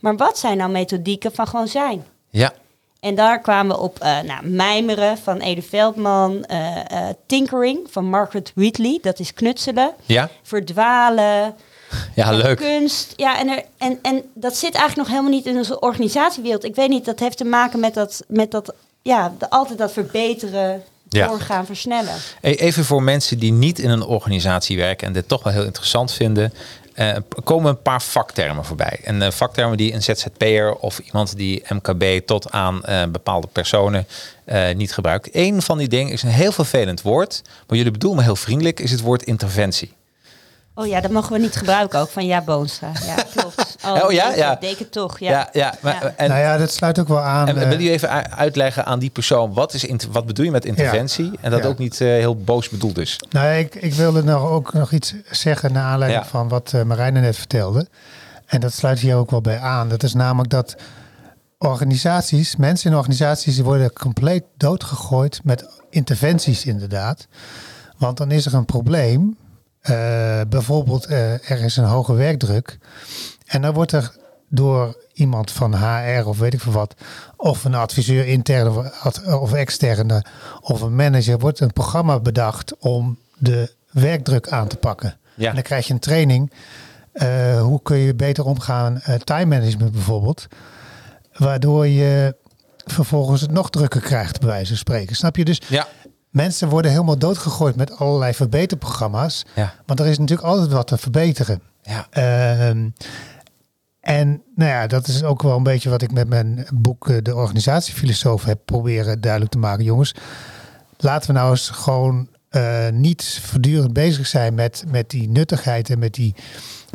Maar wat zijn nou methodieken van gewoon zijn? Ja. En daar kwamen we op eh nou, mijmeren van Ede Veldman, eh, eh, tinkering van Margaret Wheatley, dat is knutselen, Ja. verdwalen, Ja, leuk. kunst. Ja, en, er, en, en dat zit eigenlijk nog helemaal niet in onze organisatiewereld. Ik weet niet, dat heeft te maken met dat, met dat ja, de, altijd dat verbeteren, Ja. doorgaan, versnellen. Hey, Even voor mensen die niet in een organisatie werken en dit toch wel heel interessant vinden. eh, komen een paar vaktermen voorbij. En eh, vaktermen die een ZZP'er of iemand die MKB tot aan eh, bepaalde personen niet gebruikt. Eén van die dingen is een heel vervelend woord, maar jullie bedoelen me heel vriendelijk, is het woord interventie. Oh ja, dat mogen we niet gebruiken ook van Ja Boonstra. Ja, klopt. Oh, Oh ja? Ja. het toch. Ja, Ja, ja. maar, Ja. En, nou ja, dat sluit ook wel aan. en eh, wil je even uitleggen aan die persoon, wat, is inter- wat bedoel je met interventie? En dat Ja. ook niet eh, heel boos bedoeld is. Nou, ik, ik wilde nog ook nog iets zeggen naar aanleiding Ja. van wat uh, Marijne net vertelde. En dat sluit hier ook wel bij aan. Dat is namelijk dat organisaties, mensen in organisaties, die worden compleet doodgegooid met interventies inderdaad. Want dan is er een probleem. Eh, bijvoorbeeld, eh, er is een hoge werkdruk. En dan wordt er door iemand van HR of weet ik veel wat, of een adviseur intern of, of externe, of een manager, wordt een programma bedacht om de werkdruk aan te pakken. Ja. En dan krijg je een training. eh, hoe kun je beter omgaan, eh, time management bijvoorbeeld, waardoor je vervolgens het nog drukker krijgt, bij wijze van spreken. Snap je? Dus Ja. Mensen worden helemaal doodgegooid met allerlei verbeterprogramma's. Ja. Want er is natuurlijk altijd wat te verbeteren. Ja. Ehm, en nou ja, dat is ook wel een beetje wat ik met mijn boek eh, De Organisatiefilosoof heb proberen duidelijk te maken. Jongens, laten we nou eens gewoon eh, niet voortdurend bezig zijn met, met die nuttigheid en met, die,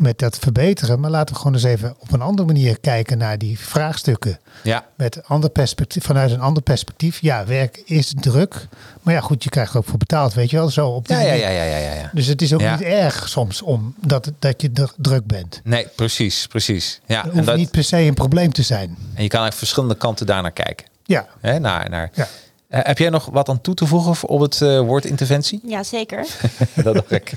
met dat verbeteren. Maar laten we gewoon eens even op een andere manier kijken naar die vraagstukken. Ja. Met ander perspectief, vanuit een ander perspectief. Ja, werk is druk. Maar ja, goed, je krijgt er ook voor betaald, weet je wel. Zo op die Ja, ja, manier. ja, ja, ja, ja, ja. Dus het is ook Ja. niet erg soms om dat, dat je dr- druk bent. Nee, precies, precies. Ja, Het en, hoeft dat, niet per se een probleem te zijn. en je kan eigenlijk verschillende kanten daarnaar kijken. Ja, Hè, naar, naar. ja. Eh, heb jij nog wat aan toe te voegen op het eh, woord interventie? Ja, zeker. dat dacht ik.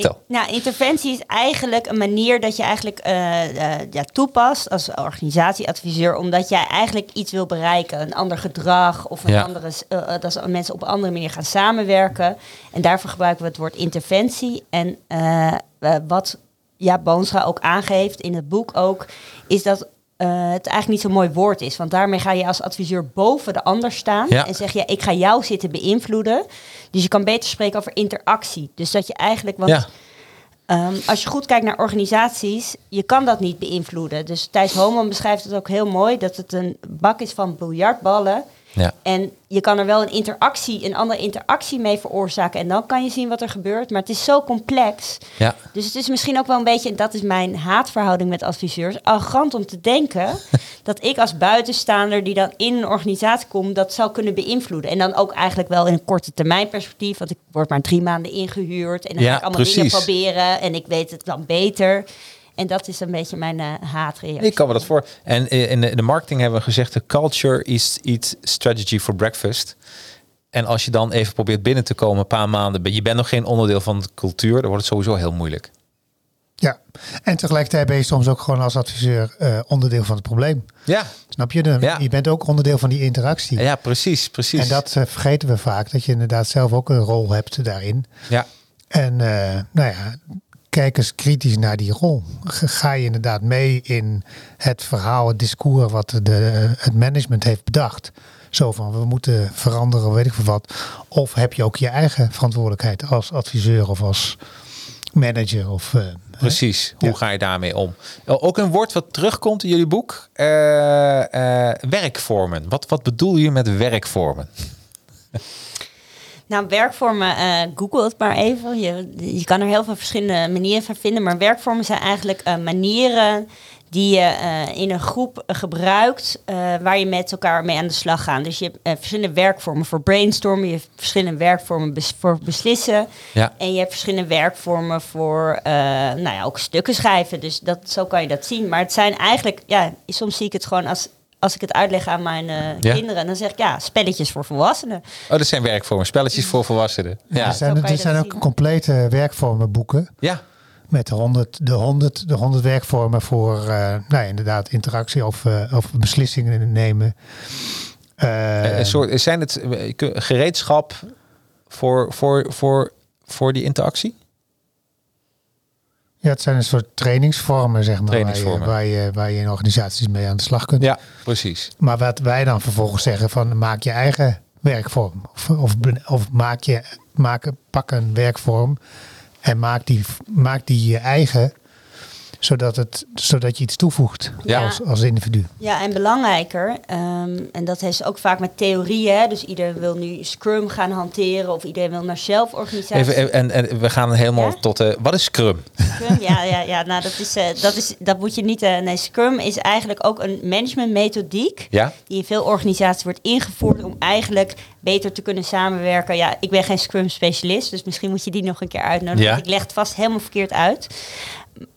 Vertel. Nou, interventie is eigenlijk een manier dat je eigenlijk eh, eh, ja, toepast als organisatieadviseur, omdat jij eigenlijk iets wil bereiken, een ander gedrag of een Ja. andere, eh, dat mensen op een andere manier gaan samenwerken. En daarvoor gebruiken we het woord interventie. En wat ja, Boonstra ook aangeeft in het boek ook, is dat eh, het eigenlijk niet zo'n mooi woord is. Want daarmee ga je als adviseur boven de ander staan Ja. en zeg je, ik ga jou zitten beïnvloeden. Dus je kan beter spreken over interactie. Dus dat je eigenlijk, want Ja. Ehm, als je goed kijkt naar organisaties, je kan dat niet beïnvloeden. Dus Thijs Homan beschrijft het ook heel mooi, dat het een bak is van biljartballen. Ja. En je kan er wel een interactie, een andere interactie mee veroorzaken. En dan kan je zien wat er gebeurt. Maar het is zo complex. Ja. Dus het is misschien ook wel een beetje, en dat is mijn haatverhouding met adviseurs, arrogant om te denken dat ik als buitenstaander die dan in een organisatie komt, dat zou kunnen beïnvloeden. En dan ook eigenlijk wel in een korte termijn perspectief, want ik word maar drie maanden ingehuurd en dan Ja, ga ik allemaal dingen proberen en ik weet het dan beter. En dat is een beetje mijn eh, haatreactie. Ik kan me dat voor. En eh, in de, in de marketing hebben we gezegd: de culture is eat strategy for breakfast. En als je dan even probeert binnen te komen, een paar maanden, ben- je bent nog geen onderdeel van de cultuur, dan wordt het sowieso heel moeilijk. Ja, en tegelijkertijd ben je soms ook gewoon als adviseur eh, onderdeel van het probleem. Ja, Snap je? De- Ja. Je bent ook onderdeel van die interactie. ja precies, precies. En dat vergeten we vaak, dat je inderdaad zelf ook een rol hebt daarin. ja. En eh, nou ja, kijk eens kritisch naar die rol. Ga je inderdaad mee in het verhaal, het discours wat de, het management heeft bedacht? Zo van, we moeten veranderen, weet ik veel wat. Of heb je ook je eigen verantwoordelijkheid als adviseur of als manager? Of, eh, Precies. Hoe Ja. ga je daarmee om? Ook een woord wat terugkomt in jullie boek. eh, eh, werkvormen. Wat, wat bedoel je met werkvormen? Nou, werkvormen, eh, google het maar even. Je, je kan er heel veel verschillende manieren van vinden. Maar werkvormen zijn eigenlijk eh, manieren die je eh, in een groep gebruikt waar je met elkaar mee aan de slag gaat. Dus je hebt verschillende werkvormen voor brainstormen, je hebt verschillende werkvormen bes- voor beslissen. Ja. En je hebt verschillende werkvormen voor nou ja, ook stukken schrijven. Dus dat, zo kan je dat zien. Maar het zijn eigenlijk, ja, soms zie ik het gewoon als, als ik het uitleg aan mijn eh, Ja. kinderen. Dan zeg ik, ja, spelletjes voor volwassenen. Oh, dat zijn werkvormen. Spelletjes voor volwassenen. Ja. Er zijn, er zijn ook zien. complete werkvormenboeken. Ja. Met de 100, de 100, de 100 werkvormen voor eh, nou ja, inderdaad interactie of, eh, of beslissingen nemen. Eh, een soort, zijn het gereedschap voor, voor, voor, voor die interactie? Ja, het zijn een soort trainingsvormen, zeg maar, Trainingsvormen. Waar, je, waar, je, waar je in organisaties mee aan de slag kunt. Ja, precies. Maar wat wij dan vervolgens zeggen van maak je eigen werkvorm. Of, of, maak je, maak, pak een werkvorm en maak die, maak die je eigen. Zodat, het, zodat je iets toevoegt Ja. als, als individu. Ja, en belangrijker, ehm, en dat heeft ook vaak met theorieën. hè, Dus iedereen wil nu Scrum gaan hanteren of iedereen wil naar zelforganisatie. Even, even- en, en we gaan helemaal Ja? tot... eh wat is Scrum? Scrum, ja, ja, ja nou, dat, is, eh, dat, is, dat moet je niet... eh, nee, Scrum is eigenlijk ook een managementmethodiek... Ja? die in veel organisaties wordt ingevoerd om eigenlijk beter te kunnen samenwerken. Ja, ik ben geen Scrum-specialist, dus misschien moet je die nog een keer uitnodigen. Ja. want Ik leg het vast helemaal verkeerd uit.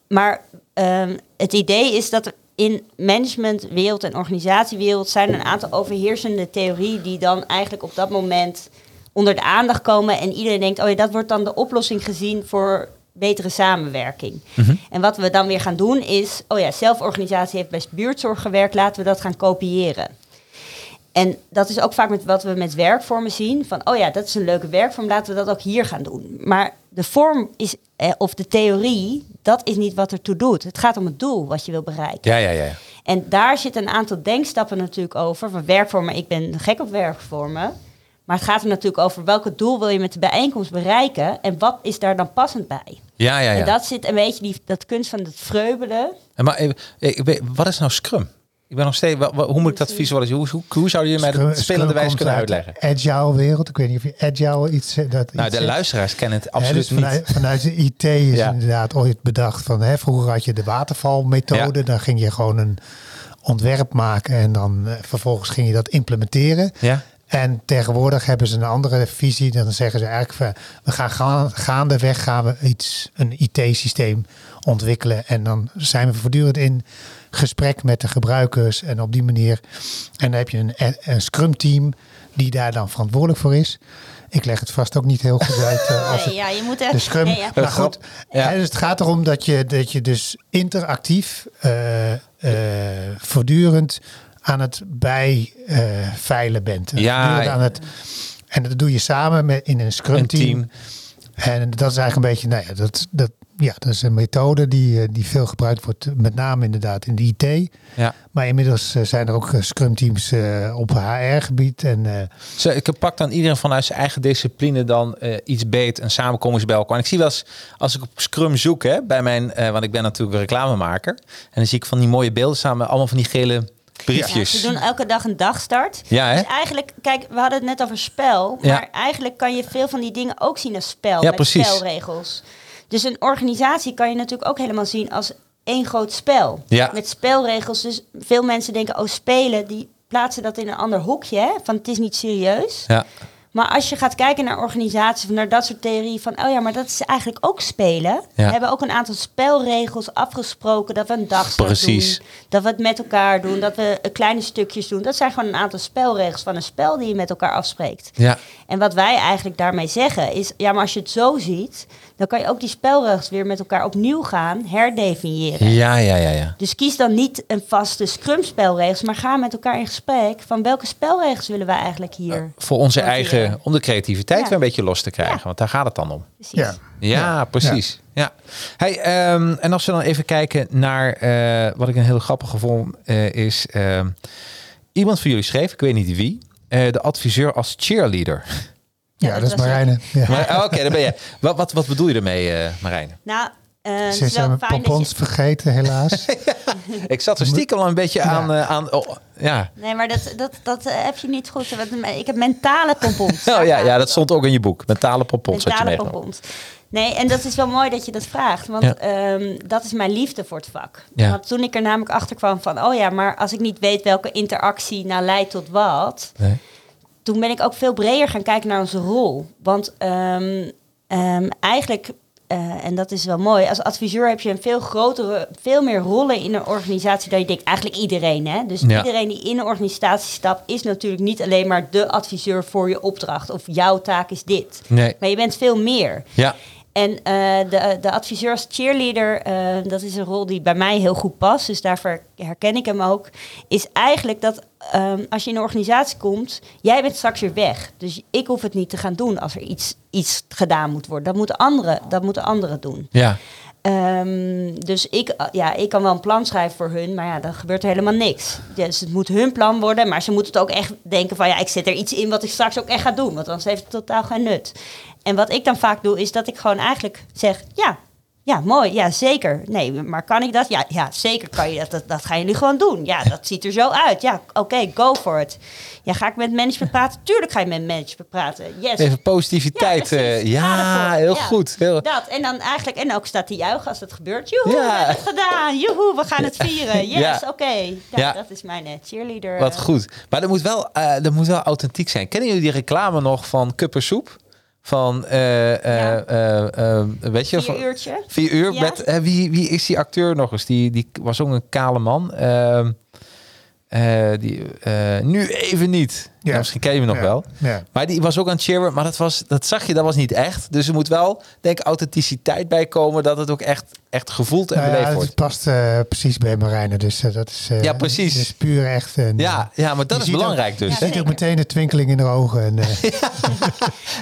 Maar ehm, het idee is dat er in managementwereld en organisatiewereld zijn een aantal overheersende theorieën die dan eigenlijk op dat moment onder de aandacht komen en iedereen denkt, oh ja, dat wordt dan de oplossing gezien voor betere samenwerking. En wat we dan weer gaan doen is, oh ja, zelforganisatie heeft best buurtzorg gewerkt, laten we dat gaan kopiëren. En dat is ook vaak met wat we met werkvormen zien. Van, oh ja, dat is een leuke werkvorm, laten we dat ook hier gaan doen. Maar de vorm is, eh, of de theorie, dat is niet wat ertoe doet. Het gaat om het doel wat je wil bereiken. Ja, ja, ja. En daar zitten een aantal denkstappen natuurlijk over. Van werkvormen, ik ben gek op werkvormen. Maar het gaat er natuurlijk over welke doel wil je met de bijeenkomst bereiken. En wat is daar dan passend bij. Ja, ja, ja. En dat zit een beetje die, dat kunst van het vreubelen. En Maar ik weet- wat is nou Scrum? Ik ben nog steeds... Hoe moet ik dat visualiseren? Hoe, hoe, hoe zou je mij dat spelende wijze kunnen uit uitleggen? Agile wereld. Ik weet niet of je agile iets... Dat Nou, iets de luisteraars kennen het absoluut dus vanuit, niet. vanuit de IT is Ja. inderdaad ooit bedacht van hè, vroeger had je de watervalmethode. Ja. Dan ging je gewoon een ontwerp maken en dan eh, vervolgens ging je dat implementeren. Ja? En tegenwoordig hebben ze een andere visie. Dan zeggen ze eigenlijk we gaan gaan- gaandeweg gaan we iets, een IT-systeem ontwikkelen. En dan zijn we voortdurend in gesprek met de gebruikers. En op die manier. En dan heb je een, een Scrum team die daar dan verantwoordelijk voor is. Ik leg het vast ook niet heel goed uit. eh, als het- ja, je moet echt... de Scrum. nee, ja. Maar goed, Ja. dus het gaat erom dat je, dat je dus interactief eh, eh, voortdurend aan het bijveilen bent. Ja. Voortdurend aan het, en dat doe je samen met, in een Scrum Een team. En dat is eigenlijk een beetje, nou ja, dat, dat, ja, dat is een methode die, eh, die veel gebruikt wordt, met name inderdaad in de IT. Ja. Maar inmiddels eh, zijn er ook eh, Scrum teams eh, op HR-gebied. En eh, Zo, ik pak dan iedereen vanuit zijn eigen discipline dan eh, iets beet, een samenkomst bij elkaar. En ik zie wel eens, als ik op Scrum zoek, hè, bij mijn, eh, want ik ben natuurlijk reclamemaker. En dan zie ik van die mooie beelden staan met allemaal van die gele Ja, briefjes. ze doen elke dag een dagstart. Ja, hè? Dus eigenlijk, kijk, we hadden het net over spel. Ja. Maar eigenlijk kan je veel van die dingen ook zien als spel. Ja, met precies. spelregels. Dus een organisatie kan je natuurlijk ook helemaal zien als één groot spel. Ja. Met spelregels. Dus veel mensen denken, oh spelen, die plaatsen dat in een ander hoekje. Hè? Van het is niet serieus. Ja. Maar als je gaat kijken naar organisaties, naar dat soort theorieën van, oh ja, maar dat is eigenlijk ook spelen. Ja. We hebben ook een aantal spelregels afgesproken dat we een dagstart Precies. doen, dat we het met elkaar doen, dat we eh, kleine stukjes doen. Dat zijn gewoon een aantal spelregels van een spel die je met elkaar afspreekt. Ja. En wat wij eigenlijk daarmee zeggen is, ja, maar als je het zo ziet, dan kan je ook die spelregels weer met elkaar opnieuw gaan herdefiniëren. Ja, ja, ja, ja. Dus kies dan niet een vaste scrum-spelregels, maar ga met elkaar in gesprek van welke spelregels willen wij eigenlijk hier. Voor onze hanteren. Eigen, om de creativiteit Ja. weer een beetje los te krijgen. Ja. Want daar gaat het dan om. Precies. Ja. Ja, precies. Ja. Hey, ehm, en als we dan even kijken naar eh, wat ik een heel grappig vond, eh, is ehm, iemand van jullie schreef, ik weet niet wie, eh, de adviseur als cheerleader. Ja, Ja, dat, dat is Marijne. Ja. Maar, oh, Oké, daar ben je. Wat, wat, wat bedoel je ermee, eh Marijn? Nou, eh, het Ze is wel zijn je... vergeten, helaas. Ik zat er stiekem al een beetje aan. eh, aan oh, ja. Nee, maar dat, dat, dat eh, heb je niet goed. Want Ik heb mentale pompons. Oh, ja, ja, dat stond ook in je boek. Mentale pompons had je Mentale pompons. Nee, en dat is wel mooi dat je dat vraagt. Want Ja. ehm, dat is mijn liefde voor het vak. Ja. Want toen ik er namelijk achter kwam van... oh ja, maar als ik niet weet welke interactie nou leidt tot wat... Nee. toen ben ik ook veel breder gaan kijken naar onze rol. Want ehm, ehm, eigenlijk, eh, en dat is wel mooi, als adviseur heb je een veel grotere, veel meer rollen in een organisatie dan je denkt. Eigenlijk iedereen, hè? Dus Ja. iedereen die in een organisatie stapt, is natuurlijk niet alleen maar de adviseur voor je opdracht of jouw taak is dit. Nee. Maar je bent veel meer. Ja. En eh, de, de adviseur als cheerleader, eh, dat is een rol die bij mij heel goed past. Dus daarvoor herken ik hem ook. Is eigenlijk dat ehm, als je in een organisatie komt, jij bent straks weer weg. Dus ik hoef het niet te gaan doen als er iets, iets gedaan moet worden. Dat moeten anderen, dat moeten anderen doen. Ja. Ehm, dus ik, ja, ik kan wel een plan schrijven voor hun, maar ja, dan gebeurt er helemaal niks. Dus het moet hun plan worden, maar ze moeten het ook echt denken van ja, ik zet er iets in wat ik straks ook echt ga doen, want anders heeft het totaal geen nut. En wat ik dan vaak doe, is dat ik gewoon eigenlijk zeg, ja, ja, mooi, ja, zeker. Nee, maar kan ik dat? Ja, ja zeker kan je dat. dat. Dat gaan jullie gewoon doen. Ja, dat ziet er zo uit. Ja, oké, go for it. Ja, ga ik met management praten? Tuurlijk ga je met management praten. Yes. Even positiviteit. Ja, precies. ja heel Ja. goed. Heel... Dat. En dan eigenlijk, en ook staat te juichen als het gebeurt. Joehoe, Ja. we hebben het gedaan. Joehoe, we gaan het vieren. Yes, Ja. oké. Ja, Ja. Dat is mijn eh, cheerleader. Wat eh, goed. Maar dat moet, wel, eh, dat moet wel authentiek zijn. Kennen jullie die reclame nog van Kuppersoep? Van, eh, Ja. eh, weet je? Vier uurtje. Vier uur. Ja. Met, wie, wie is die acteur nog eens? Die, die was ook een kale man. Ehm, eh, die, nu even niet. Ja. Misschien ken je hem nog Ja. wel. Ja. Maar die was ook aan het cheeren. Maar dat, was, dat zag je, dat was niet echt. Dus er moet wel, denk ik, authenticiteit bij komen. Dat het ook echt, echt gevoeld en Nou ja, beleefd het wordt. past eh, precies bij Marijne. Dus eh, dat is, eh, Ja, precies. Is puur echt. En, Ja, ja, maar dat is ook- belangrijk dus. Je Ja, ziet ook meteen de twinkeling in de ogen. En, eh,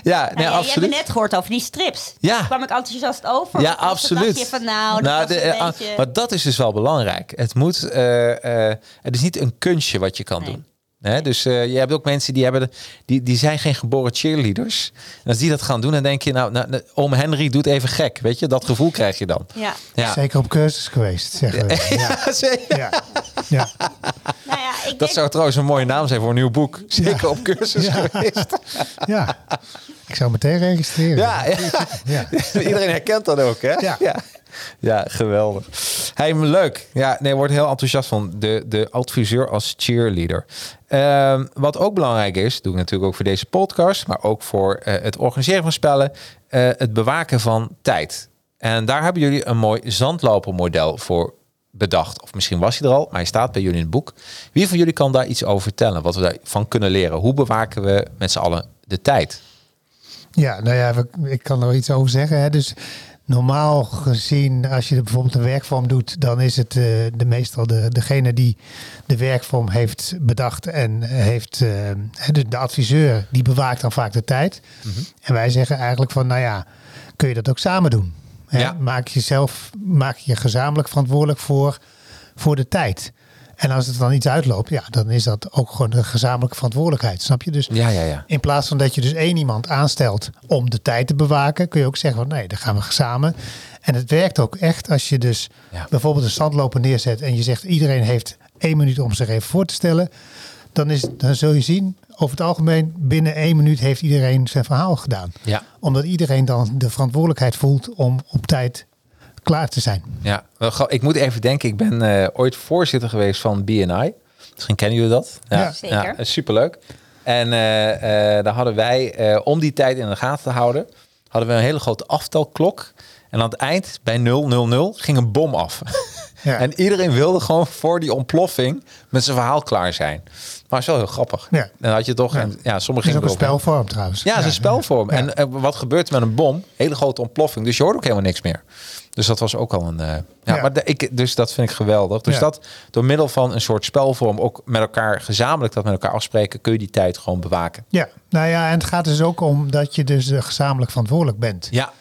Ja, Nou nee, ja, je hebt absoluut. net gehoord over die strips. Ja. Kwam ik enthousiast over? Ja, absoluut. je van nou, dat de, eh, beetje... Maar dat is dus wel belangrijk. Het moet, eh, eh, het is niet een kunstje wat je kan Nee. doen. Hè? Dus eh, je hebt ook mensen die hebben, de- die, die zijn geen geboren cheerleaders. En als die dat gaan doen, dan denk je, nou, nou, nou, oom Henry doet even gek, weet je? Dat gevoel krijg je dan. Ja. Ja, Zeker op cursus geweest, zeggen we. Ja, zeker. ja, ja. Nou ja, ik Dat denk... zou trouwens een mooie naam zijn voor een nieuw boek. Zeker op cursus Ja. geweest. ja. Ik zou meteen registreren. Ja, ja. Ja. Iedereen herkent dat ook, hè? Ja. ja. Ja, geweldig. Hey, maar leuk. Ja, nee, wordt heel enthousiast van de, de adviseur als cheerleader. Ehm, wat ook belangrijk is, doe ik natuurlijk ook voor deze podcast, maar ook voor eh, het organiseren van spellen, eh, het bewaken van tijd. En daar hebben jullie een mooi zandlopermodel voor bedacht. Of misschien was hij er al, maar hij staat bij jullie in het boek. Wie van jullie kan daar iets over vertellen? Wat we daarvan kunnen leren? Hoe bewaken we met z'n allen de tijd? Ja, nou ja, ik kan er iets over zeggen. Hè. Dus normaal gezien, als je bijvoorbeeld een werkvorm doet, dan is het eh, de meestal de, degene die de werkvorm heeft bedacht en heeft eh, de, de adviseur, die bewaakt dan vaak de tijd. En wij zeggen eigenlijk van, nou ja, kun je dat ook samen doen? Hè? Ja. Maak jezelf, maak je gezamenlijk verantwoordelijk voor, voor de tijd. En als het dan iets uitloopt, ja, dan is dat ook gewoon de gezamenlijke verantwoordelijkheid, snap je? Dus Ja, ja, ja. in plaats van dat je dus één iemand aanstelt om de tijd te bewaken, kun je ook zeggen van nee, dan gaan we samen. En het werkt ook echt als je dus Ja. bijvoorbeeld een standloper neerzet en je zegt iedereen heeft één minuut om zich even voor te stellen. Dan, is, dan zul je zien, over het algemeen, binnen één minuut heeft iedereen zijn verhaal gedaan. Ja. Omdat iedereen dan de verantwoordelijkheid voelt om op tijd klaar te zijn. Ja, ik moet even denken. Ik ben eh, ooit voorzitter geweest van BNI. Misschien kennen jullie dat. Ja. Zeker. Ja, superleuk. En eh, eh, daar hadden wij, eh, om die tijd in de gaten te houden, hadden we een hele grote aftelklok. En aan het eind, bij 000, ging een bom af. Ja. En iedereen wilde gewoon voor die ontploffing met zijn verhaal klaar zijn. Maar het is wel heel grappig. Ja. Dan had je toch, Ja. en, ja, sommigen Het is ook gingen een spelvorm trouwens. Ja, het is een spelvorm. Ja. En wat gebeurt er met een bom? Hele grote ontploffing. Dus je hoort ook helemaal niks meer. Dus dat was ook al een. eh, ja, Ja. Maar de- ik, dus dat vind ik geweldig. Dus Ja. dat door middel van een soort spelvorm, ook met elkaar gezamenlijk dat met elkaar afspreken, kun je die tijd gewoon bewaken. Ja, nou ja, en het gaat dus ook om dat je dus eh, gezamenlijk verantwoordelijk bent. Ja, heel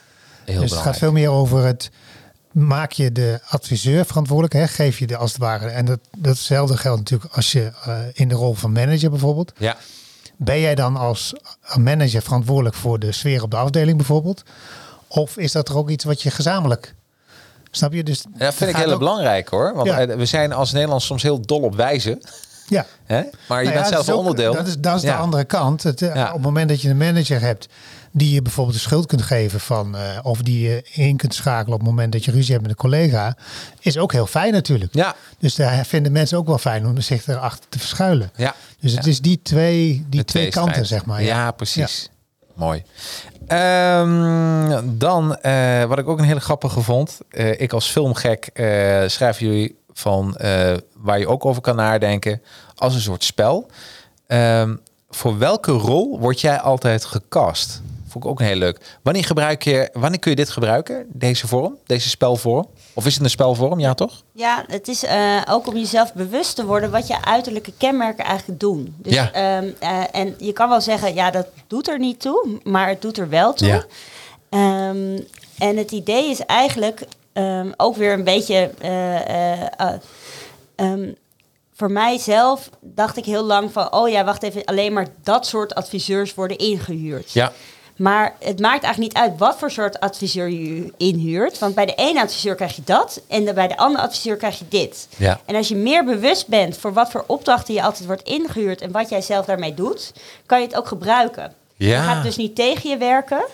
dus het gaat belangrijk. veel meer over het maak je de adviseur verantwoordelijk, hè? geef je de als het ware. En dat, datzelfde geldt natuurlijk als je eh, in de rol van manager bijvoorbeeld. Ja, Ben jij dan als manager verantwoordelijk voor de sfeer op de afdeling bijvoorbeeld? Of is dat er ook iets wat je gezamenlijk... Snap je? Dus dat vind ik heel ook- belangrijk hoor. Want Ja. eh, we zijn als Nederlands soms heel dol op wijzen. Ja. Hè? Maar je Nou ja, bent zelf een ook- onderdeel. Dat is, dat is Ja. de andere kant. Het, eh, Ja. Op het moment dat je een manager hebt die je bijvoorbeeld de schuld kunt geven van, eh, of die je in kunt schakelen op het moment dat je ruzie hebt met een collega, is ook heel fijn natuurlijk. Ja, Dus daar vinden mensen ook wel fijn om zich erachter te verschuilen. ja. Dus het Ja. is die twee, die De twee kanten, zeg maar. Ja, precies. Mooi. Ehm, dan, eh, wat ik ook een hele grappige vond. eh, ik als filmgek eh, schrijf jullie van waar je ook over kan nadenken als een soort spel. Ehm, voor welke rol word jij altijd gecast? Vond ik ook heel leuk. Wanneer gebruik je, wanneer kun je dit gebruiken? Deze vorm, deze spelvorm? Of is het een spelvorm? Ja, toch? Ja, het is eh, ook om jezelf bewust te worden wat je uiterlijke kenmerken eigenlijk doen. Dus, Ja. ehm, eh, en je kan wel zeggen, ja, dat doet er niet toe, maar het doet er wel toe. Ja. Ehm, en het idee is eigenlijk ehm, ook weer een beetje. eh, ehm, voor mijzelf dacht ik heel lang van, oh ja, wacht even, alleen maar dat soort adviseurs worden ingehuurd. Ja. Maar het maakt eigenlijk niet uit wat voor soort adviseur je inhuurt. Want bij de ene adviseur krijg je dat en bij de andere adviseur krijg je dit. Ja. En als je meer bewust bent voor wat voor opdrachten je altijd wordt ingehuurd en wat jij zelf daarmee doet, kan je het ook gebruiken. Ja. Je gaat dus niet tegen je werken,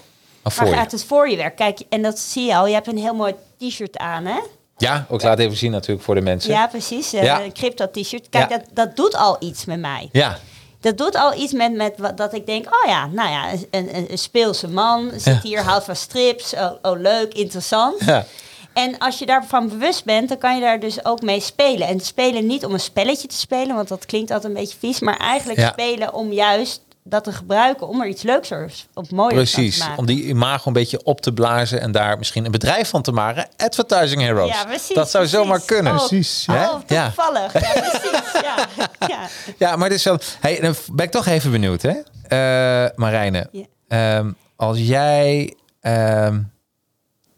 Maar maar gaat het voor je werken. Kijk, en dat zie je al. Je hebt een heel mooi t-shirt aan, hè? Ja, ook laat even zien natuurlijk voor de mensen. Ja, precies. Ja. Een crypto t-shirt. Kijk, Ja. dat, dat doet al iets met mij. Ja, Dat doet al iets met, met wat, dat ik denk, oh ja, nou ja, een, een, een speelse man zit Ja. hier, houdt van strips, oh, oh leuk, interessant. ja. En als je daarvan bewust bent, dan kan je daar dus ook mee spelen. En spelen niet om een spelletje te spelen, want dat klinkt altijd een beetje vies, maar eigenlijk Ja. spelen om juist dat te gebruiken, om er iets leuks of mooiers van te Precies, maken. om die imago een beetje op te blazen en daar misschien een bedrijf van te maken. Advertising Heroes. Ja, precies, dat zou precies. zomaar kunnen. Oh, Precies, ja. Oh, Ja. toevallig. Ja, precies. Ja, ja. Ja, maar dit is wel. Hey, dan ben ik toch even benieuwd, hè, Eh Marijne. Ja. Ehm, als jij ehm,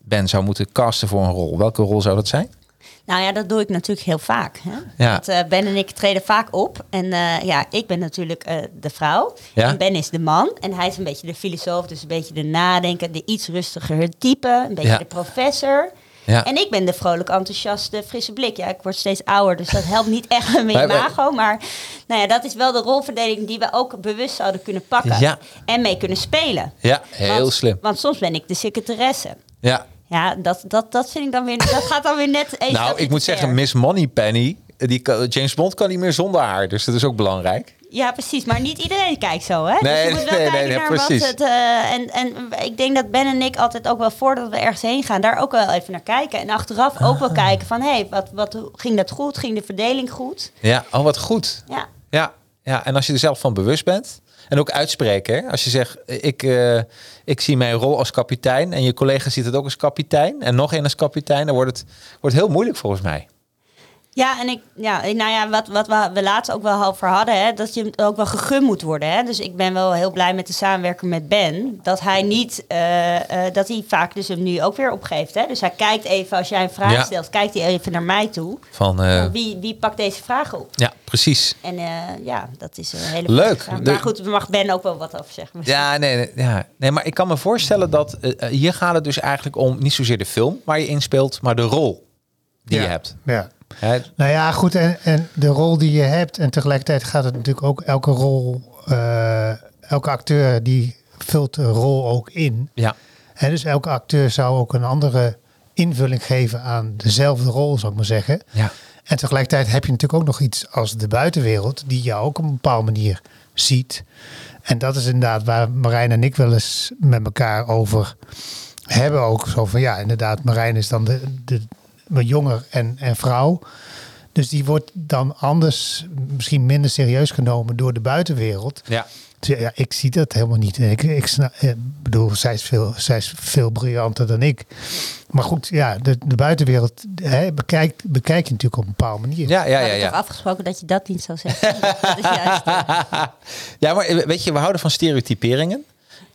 Ben zou moeten casten voor een rol, welke rol zou dat zijn? Nou ja, dat doe ik natuurlijk heel vaak. Hè? Ja. Want, eh, ben en ik treden vaak op. En eh, ja, ik ben natuurlijk eh, de vrouw. Ja. En Ben is de man. En hij is een beetje de filosoof, dus een beetje de nadenker, de iets rustiger type. Een beetje Ja. de professor. Ja. En ik ben de vrolijk enthousiaste, frisse blik. Ja, ik word steeds ouder, dus dat helpt niet echt met mijn imago. Maar nou ja, dat is wel de rolverdeling die we ook bewust zouden kunnen pakken. Ja. En mee kunnen spelen. Ja, heel Want- slim. Want soms ben ik de secretaresse. Ja. Ja, dat, dat, dat vind ik dan weer. Dat gaat dan weer net even. Nou, ik moet zeggen, Miss Moneypenny, die kan, James Bond kan niet meer zonder haar, dus dat is ook belangrijk. Ja, precies. Maar niet iedereen kijkt zo, hè? Nee, dus je moet wel nee, kijken nee, naar precies. wat het... eh, en, en ik denk dat Ben en ik altijd ook wel voordat we ergens heen gaan... daar ook wel even naar kijken. En achteraf ook Ah. wel kijken van... hé, hey, wat, wat, ging dat goed? Ging de verdeling goed? Ja, oh wat goed. Ja, Ja, ja, en als je er zelf van bewust bent en ook uitspreken. Hè? Als je zegt, ik, eh, ik zie mijn rol als kapitein en je collega ziet het ook als kapitein en nog één als kapitein, dan wordt het wordt heel moeilijk volgens mij. Ja en ik, ja, nou ja, wat, wat we, we laatst ook wel over hadden, hè, dat je ook wel gegund moet worden. Hè? Dus ik ben wel heel blij met de samenwerking met Ben. Dat hij niet, eh, eh, dat hij vaak dus hem nu ook weer opgeeft. Hè? Dus hij kijkt even, als jij een vraag Ja. stelt, kijkt hij even naar mij toe. Van, eh, Wie, wie pakt deze vraag op? ja, precies. En eh, ja, dat is een hele Leuk. vraag. Maar goed, daar mag Ben ook wel wat over zeggen. Ja, nee, nee, ja. nee, maar ik kan me voorstellen dat hier gaat het dus eigenlijk om niet zozeer de film waar je inspeelt, maar de rol die Ja. je hebt. Ja. Nou ja, goed. En, en de rol die je hebt. En tegelijkertijd gaat het natuurlijk ook elke rol. eh, elke acteur die vult de rol ook in. Ja, En dus elke acteur zou ook een andere invulling geven aan dezelfde rol, zou ik maar zeggen. ja, En tegelijkertijd heb je natuurlijk ook nog iets als de buitenwereld, die jou ook op een bepaalde manier ziet. En dat is inderdaad waar Marijn en ik wel eens met elkaar over hebben. Ook zo van ja, inderdaad, Marijn is dan de, de, jonger en, en vrouw. Dus die wordt dan anders, misschien minder serieus genomen door de buitenwereld. Ja. Dus Ja, ik zie dat helemaal niet. Ik, ik snap, eh, bedoel, zij is, veel, zij is veel briljanter dan ik. Maar goed, ja, de, de buitenwereld hè, bekijkt, bekijk je natuurlijk op een bepaalde manier. Ja, ja, ja, ja. afgesproken dat je dat niet zou zeggen. dat is juist, eh, Ja, maar weet je, we houden van stereotyperingen.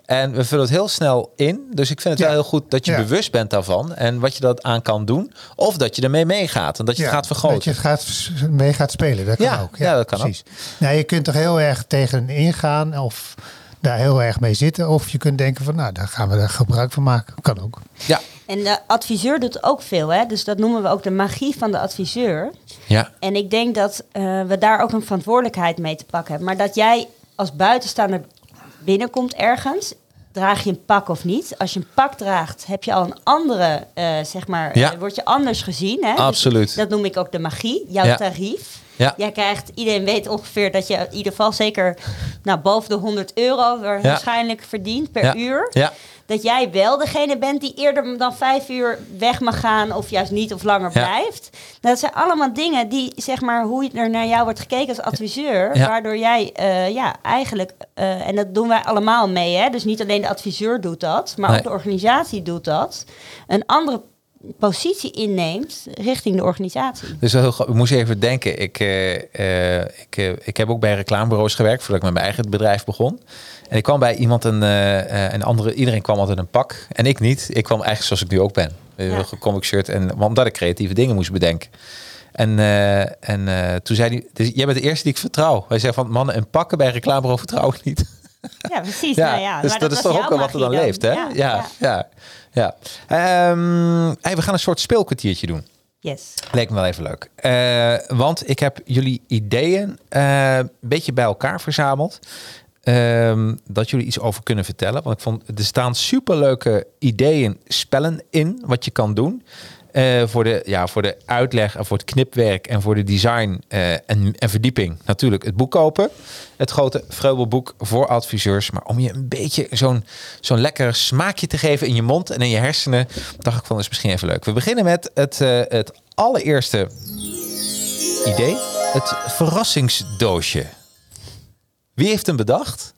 En we vullen het heel snel in. Dus ik vind het Ja. wel heel goed dat je Ja. bewust bent daarvan. En wat je dat aan kan doen. Of dat je ermee meegaat. En dat je het gaat vergroten. Dat je het gaat, mee gaat spelen, dat kan Ja, ook. ja, dat kan precies. Nou, je kunt er heel erg tegen ingaan of daar heel erg mee zitten. Of je kunt denken van, nou, daar gaan we er gebruik van maken. Kan ook. Ja. En de adviseur doet ook veel, hè? dus dat noemen we ook de magie van de adviseur. Ja. En ik denk dat eh, we daar ook een verantwoordelijkheid mee te pakken hebben. Maar dat jij als buitenstaander binnenkomt ergens, draag je een pak of niet? Als je een pak draagt, heb je al een andere, eh, zeg maar, Ja. eh, word je anders gezien. Hè? Dus Absoluut. dat noem ik ook de magie, jouw Ja. tarief. Ja. Jij krijgt, iedereen weet ongeveer dat je in ieder geval zeker nou, boven de 100 euro wa- waarschijnlijk verdient per Ja. uur. Ja. Dat jij wel degene bent die eerder dan vijf uur weg mag gaan of juist niet of langer Ja. blijft. Dat zijn allemaal dingen die, zeg maar, hoe er naar jou wordt gekeken als adviseur. Ja. Waardoor jij, eh, ja, eigenlijk, eh, en dat doen wij allemaal mee, hè. Dus niet alleen de adviseur doet dat, maar Nee. ook de organisatie doet dat. Een andere positie inneemt richting de organisatie. Dus heel, ik moest even denken. Ik, eh, eh, ik, eh, ik heb ook bij reclamebureaus gewerkt voordat ik met mijn eigen bedrijf begon. En ik kwam bij iemand en, eh, eh, en andere, iedereen kwam altijd een pak. En ik niet. Ik kwam eigenlijk zoals ik nu ook ben. Ja. Comic shirt. En omdat ik creatieve dingen moest bedenken. En, en toen zei hij, dus jij bent de eerste die ik vertrouw. Hij zei van mannen en pakken bij een reclamebureau vertrouw ik niet. Ja, precies. Ja, nou ja, dus maar dat, is toch ook wel wat er dan leeft, hè? Ja, ja, ja. Ehm, hey, we gaan een soort speelkwartiertje doen. Yes. Leek me wel even leuk. Eh, want ik heb jullie ideeën eh, een beetje bij elkaar verzameld. Ehm, dat jullie iets over kunnen vertellen. Want ik vond er staan superleuke ideeën, spellen in wat je kan doen. Eh, voor, de, ja, voor de uitleg en voor het knipwerk en voor de design eh, en, en verdieping. Natuurlijk het boek kopen. Het grote Vreubelboek voor adviseurs. Maar om je een beetje zo'n zo'n lekker smaakje te geven in je mond en in je hersenen. Dacht ik van, is misschien even leuk. We beginnen met het, eh, het allereerste idee. Het verrassingsdoosje. Wie heeft hem bedacht?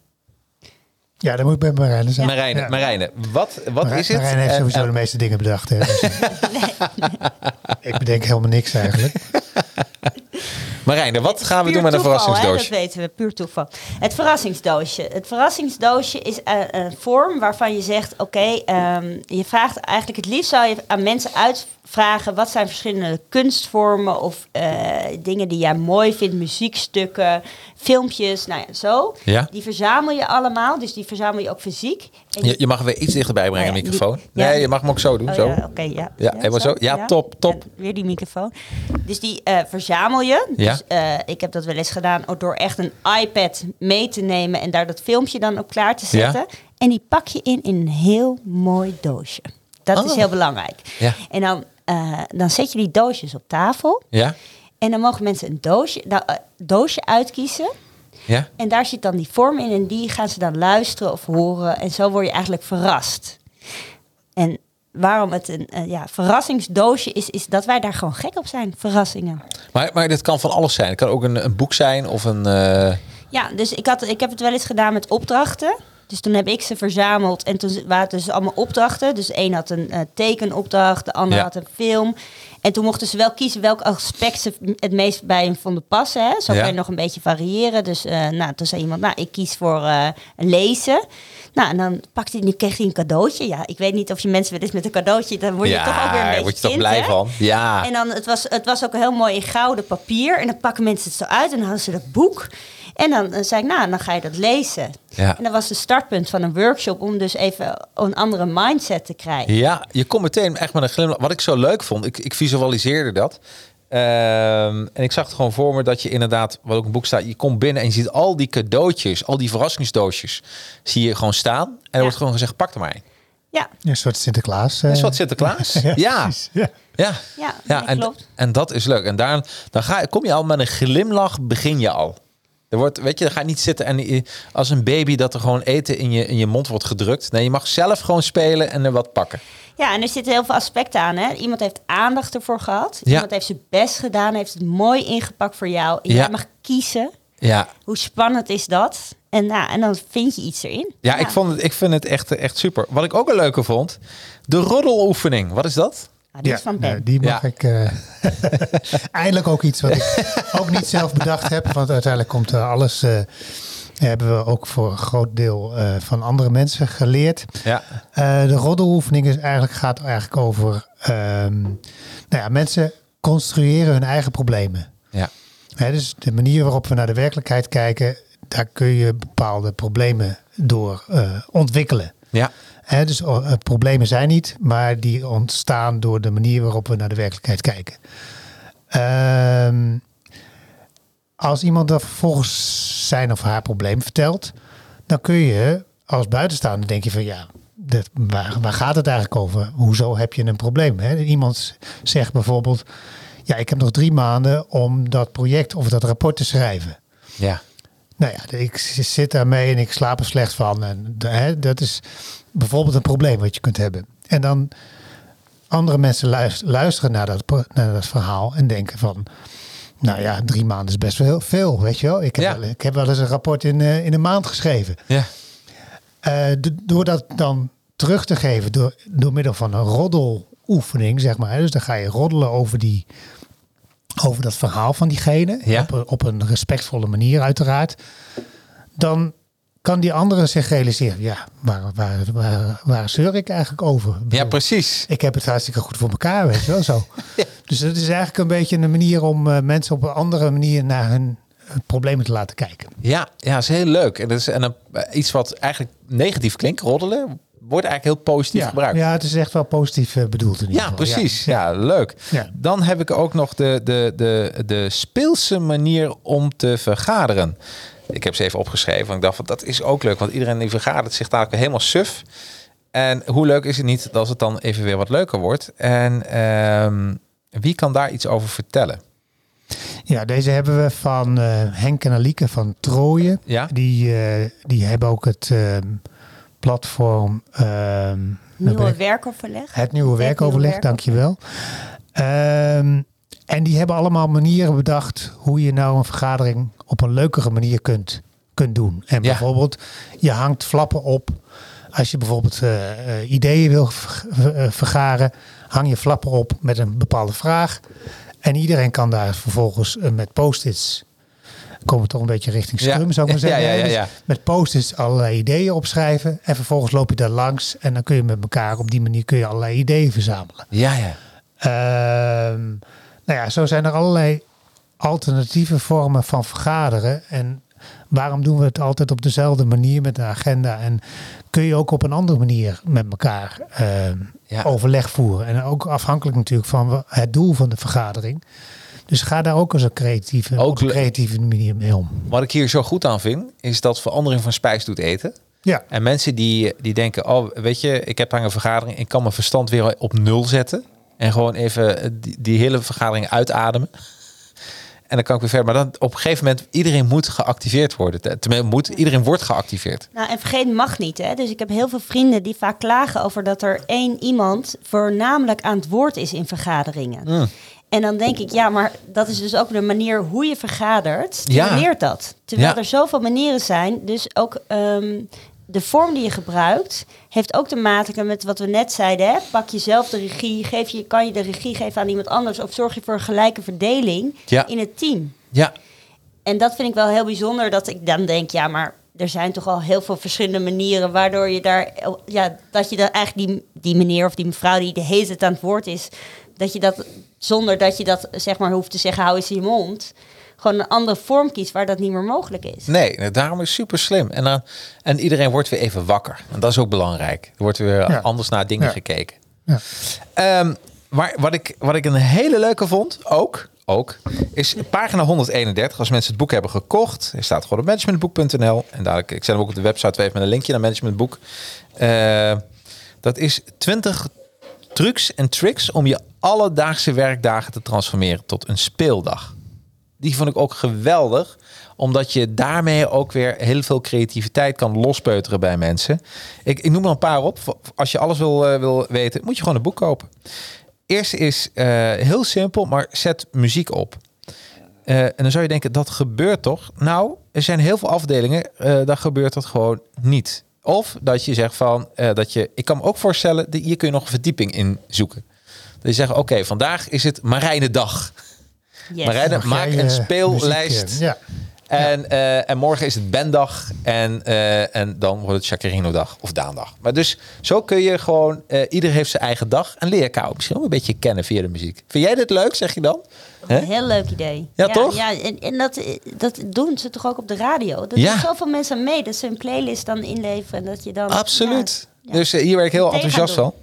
Ja, dan moet ik bij Marijne zijn. Marijne, Ja. Marijne, wat, wat is het? Marijne heeft En- sowieso en- de meeste dingen bedacht. Hè, dus, ik bedenk helemaal niks eigenlijk. Marijne, wat gaan we Puur doen met een toeval, verrassingsdoosje? Hè? Dat weten we, puur toeval. Het verrassingsdoosje. Het verrassingsdoosje is een, een vorm waarvan je zegt... oké, ehm, je vraagt eigenlijk het liefst zou je aan mensen uitvragen... wat zijn verschillende kunstvormen of eh, dingen die jij mooi vindt... muziekstukken, filmpjes, nou ja, zo. Ja. Die verzamel je allemaal, dus die verzamel je ook fysiek. En Je, je mag weer iets dichterbij brengen, ja, de microfoon. die- nee, je mag hem ook zo doen. Oh zo. ja, oké, ja. Ja, helemaal zo. Ja, top, top. Weer die microfoon. Dus die eh, verzamel je. Dus eh, ik heb dat wel eens gedaan door echt een iPad mee te nemen en daar dat filmpje dan op klaar te zetten. En die pak je in in een heel mooi doosje. Dat is Oh. heel belangrijk. Ja. En dan, eh, dan zet je die doosjes op tafel. Ja? En dan mogen mensen een doosje, nou, eh, doosje uitkiezen. Ja? En daar zit dan die vorm in en die gaan ze dan luisteren of horen. En zo word je eigenlijk verrast. En waarom het een eh, ja, verrassingsdoosje is, is dat wij daar gewoon gek op zijn. Verrassingen. Maar, maar dit kan van alles zijn. Het kan ook een, een boek zijn of een... Ja, dus ik, had, ik heb het wel eens gedaan met opdrachten. Dus toen heb ik ze verzameld en toen waren het dus allemaal opdrachten. Dus een had een eh, tekenopdracht, de ander Ja. had een film. En toen mochten ze wel kiezen welk aspect ze het meest bij hem vonden passen. Hè? Zo Ja. kan je nog een beetje variëren. Dus eh, nou, toen zei iemand, nou, ik kies voor eh, lezen. Nou, en dan pakte hij, nu kreeg hij een cadeautje. Ja, ik weet niet of je mensen wel eens met een cadeautje, dan word je ja, toch ook weer een beetje word je toch blij hè? van. Ja. En dan, het was, het was ook heel mooi in gouden papier. En dan pakken mensen het zo uit en dan hadden ze dat boek. En dan zei ik, nou, dan ga je dat lezen. Ja. En dat was de startpunt van een workshop om dus even een andere mindset te krijgen. Ja, je komt meteen echt met een glimlach. Wat ik zo leuk vond, ik, ik visualiseerde dat. Ehm, en ik zag het gewoon voor me dat je inderdaad, wat ook in het boek staat, je komt binnen en je ziet al die cadeautjes, al die verrassingsdoosjes, zie je gewoon staan. En er Ja. wordt gewoon gezegd, pak er maar een. Ja, Een soort Sinterklaas. Eh. wat Sinterklaas. ja. precies. Ja. Ja, Ja, nee, en, klopt. en dat is leuk. En daar, dan ga, kom je al met een glimlach, begin je al. Er wordt, weet je, er gaat niet zitten en als een baby dat er gewoon eten in je, in je mond wordt gedrukt. Nee, je mag zelf gewoon spelen en er wat pakken. Ja, en er zitten heel veel aspecten aan. Hè? Iemand heeft aandacht ervoor gehad. Ja. Iemand heeft zijn best gedaan, heeft het mooi ingepakt voor jou. En Ja. Jij mag kiezen. Ja, Hoe spannend is dat? En, nou, en dan vind je iets erin. ja, Ik, vond het, ik vind het echt, echt super. Wat ik ook een leuke vond, de roddeloefening. Wat is dat? Ah, die is van Ben. nou, die mag Ja. ik. eh, eindelijk ook iets wat ik ook niet zelf bedacht heb. Want uiteindelijk komt er alles. eh, hebben we ook voor een groot deel eh, van andere mensen geleerd. Ja, Eh, de roddeloefening is eigenlijk, gaat eigenlijk over. ehm, nou ja, mensen construeren hun eigen problemen. ja, Hè, dus de manier waarop we naar de werkelijkheid kijken, daar kun je bepaalde problemen door eh, ontwikkelen. ja, Dus oh, problemen zijn niet, maar die ontstaan door de manier waarop we naar de werkelijkheid kijken. Ehm, als iemand dan vervolgens zijn of haar probleem vertelt, dan kun je als buitenstaander denk je van ja, dat, waar, waar gaat het eigenlijk over? Hoezo heb je een probleem? Iemand zegt bijvoorbeeld, ja, ik heb nog drie maanden om dat project of dat rapport te schrijven. ja. Nou ja, ik zit daarmee en ik slaap er slecht van. En dat is bijvoorbeeld een probleem wat je kunt hebben. En dan andere mensen luis- luisteren naar dat, naar dat verhaal en denken van... Nou ja, drie maanden is best wel heel veel, weet je wel. Ik heb, Ja. wel, ik heb wel eens een rapport in, eh, in een maand geschreven. ja. Eh, door dat dan terug te geven door, door middel van een roddeloefening, zeg maar. Dus dan ga je roddelen over, die, over dat verhaal van diegene. Ja. Op, een, op een respectvolle manier uiteraard. Dan kan die andere zich realiseren. Ja, waar, waar, waar, waar zeur ik eigenlijk over? Ik ja precies. Ik heb het hartstikke goed voor elkaar, weet je wel zo. Dus dat is eigenlijk een beetje een manier om eh, mensen op een andere manier naar hun eh, problemen te laten kijken. Ja, ja, is heel leuk. En, dat is, en dan, eh, iets wat eigenlijk negatief klinkt, roddelen, wordt eigenlijk heel positief Ja, gebruikt. ja, het is echt wel positief bedoeld in ieder Ja, geval. precies. Ja, leuk. Ja. Dan heb ik ook nog de, de, de, de speelse manier om te vergaderen. Ik heb ze even opgeschreven. want Ik dacht van dat is ook leuk, want iedereen die vergadert zich dadelijk weer helemaal suf. En hoe leuk is het niet als het dan even weer wat leuker wordt? En ehm, wie kan daar iets over vertellen? Ja, deze hebben we van eh, Henk en Alieke van Trooien. Ja. Die, eh, die hebben ook het ehm, platform... ehm, Nieuwe ik- werkoverleg. het nieuwe Het werkoverleg, nieuwe dankjewel. Ehm en die hebben allemaal manieren bedacht hoe je nou een vergadering op een leukere manier kunt, kunt doen. En Ja. bijvoorbeeld, je hangt flappen op. Als je bijvoorbeeld eh, eh, ideeën wil eh, vergaren, hang je flappen op met een bepaalde vraag. En iedereen kan daar vervolgens met post-its, komen we toch een beetje richting Ja. Scrum, zou ik maar zeggen. ja, ja, Dus ja. met post-its allerlei ideeën opschrijven. En vervolgens loop je daar langs en dan kun je met elkaar op die manier kun je allerlei ideeën verzamelen. Ja, ja. Ehm, nou ja, zo zijn er allerlei alternatieve vormen van vergaderen. En waarom doen we het altijd op dezelfde manier met een agenda? En kun je ook op een andere manier met elkaar ehm, Ja. overleg voeren? En ook afhankelijk natuurlijk van het doel van de vergadering. Dus ga daar ook eens een creatieve, Ook een creatieve manier mee om. Wat ik hier zo goed aan vind, is dat verandering van spijs doet eten. Ja, En mensen die, die denken, oh, weet je, ik heb daar een vergadering, ik kan mijn verstand weer op nul zetten. En gewoon even die, die hele vergadering uitademen. En dan kan ik weer verder. Maar dan op een gegeven moment, iedereen moet geactiveerd worden. Tenminste, moet, iedereen wordt geactiveerd. Nou, en vergeet mag niet. Hè? Dus ik heb heel veel vrienden die vaak klagen over dat er één iemand voornamelijk aan het woord is in vergaderingen. Mm. En dan denk ik, ja, maar dat is dus ook de manier hoe je vergadert. Ja. Stimuleert dat. Terwijl Ja. er zoveel manieren zijn. Dus ook ehm, de vorm die je gebruikt heeft ook te maken met wat we net zeiden. Hè? Pak jezelf de regie, geef je, kan je de regie geven aan iemand anders of zorg je voor een gelijke verdeling Ja. in het team. Ja, En dat vind ik wel heel bijzonder, dat ik dan denk, ja, maar er zijn toch al heel veel verschillende manieren waardoor je daar, ja, dat je dan eigenlijk die, die meneer of die mevrouw die de hele tijd aan het woord is, dat je dat zonder dat je dat zeg maar hoeft te zeggen, hou eens in je mond, gewoon een andere vorm kiest waar dat niet meer mogelijk is. nee, daarom is het super slim. En, dan, en iedereen wordt weer even wakker. En dat is ook belangrijk. Er wordt weer Ja. anders naar dingen Ja. gekeken. ja. Ehm, maar wat ik, wat ik een hele leuke vond, ook, ook, is pagina 131. Als mensen het boek hebben gekocht, er staat gewoon op managementboek.nl. En dadelijk, ik zet hem ook op de website even met een linkje naar managementboek. Eh, dat is 20 trucs en tricks om je alledaagse werkdagen te transformeren tot een speeldag. Die vond ik ook geweldig. Omdat je daarmee ook weer heel veel creativiteit kan lospeuteren bij mensen. Ik, ik noem er een paar op. Als je alles wil, eh, wil weten, moet je gewoon een boek kopen. Eerste is eh, heel simpel, maar zet muziek op. Eh, en dan zou je denken, dat gebeurt toch? Nou, er zijn heel veel afdelingen, daar gebeurt dat gewoon niet. Of dat je zegt van, dat je, ik kan me ook voorstellen, dat hier kun je nog een verdieping in zoeken. Dat je zegt, oké, vandaag is het Marijnendag. Yes. Marijne, Mag maak jij, een eh, speellijst. eh, ja. En, eh, en morgen is het Bendag en, eh, en dan wordt het Chacarino-dag of Daandag. Maar dus zo kun je gewoon, eh ieder heeft zijn eigen dag en leer elkaar ook misschien ook een beetje kennen via de muziek. Vind jij dit leuk, zeg je dan? Een heel leuk idee. Ja, toch? Ja, en, en dat, dat doen ze toch ook op de radio? Dat Ja. doen zoveel mensen aan mee. Dat ze een playlist dan inleveren. En dat je dan... Absoluut. ja, Dus hier werd ik heel enthousiast van.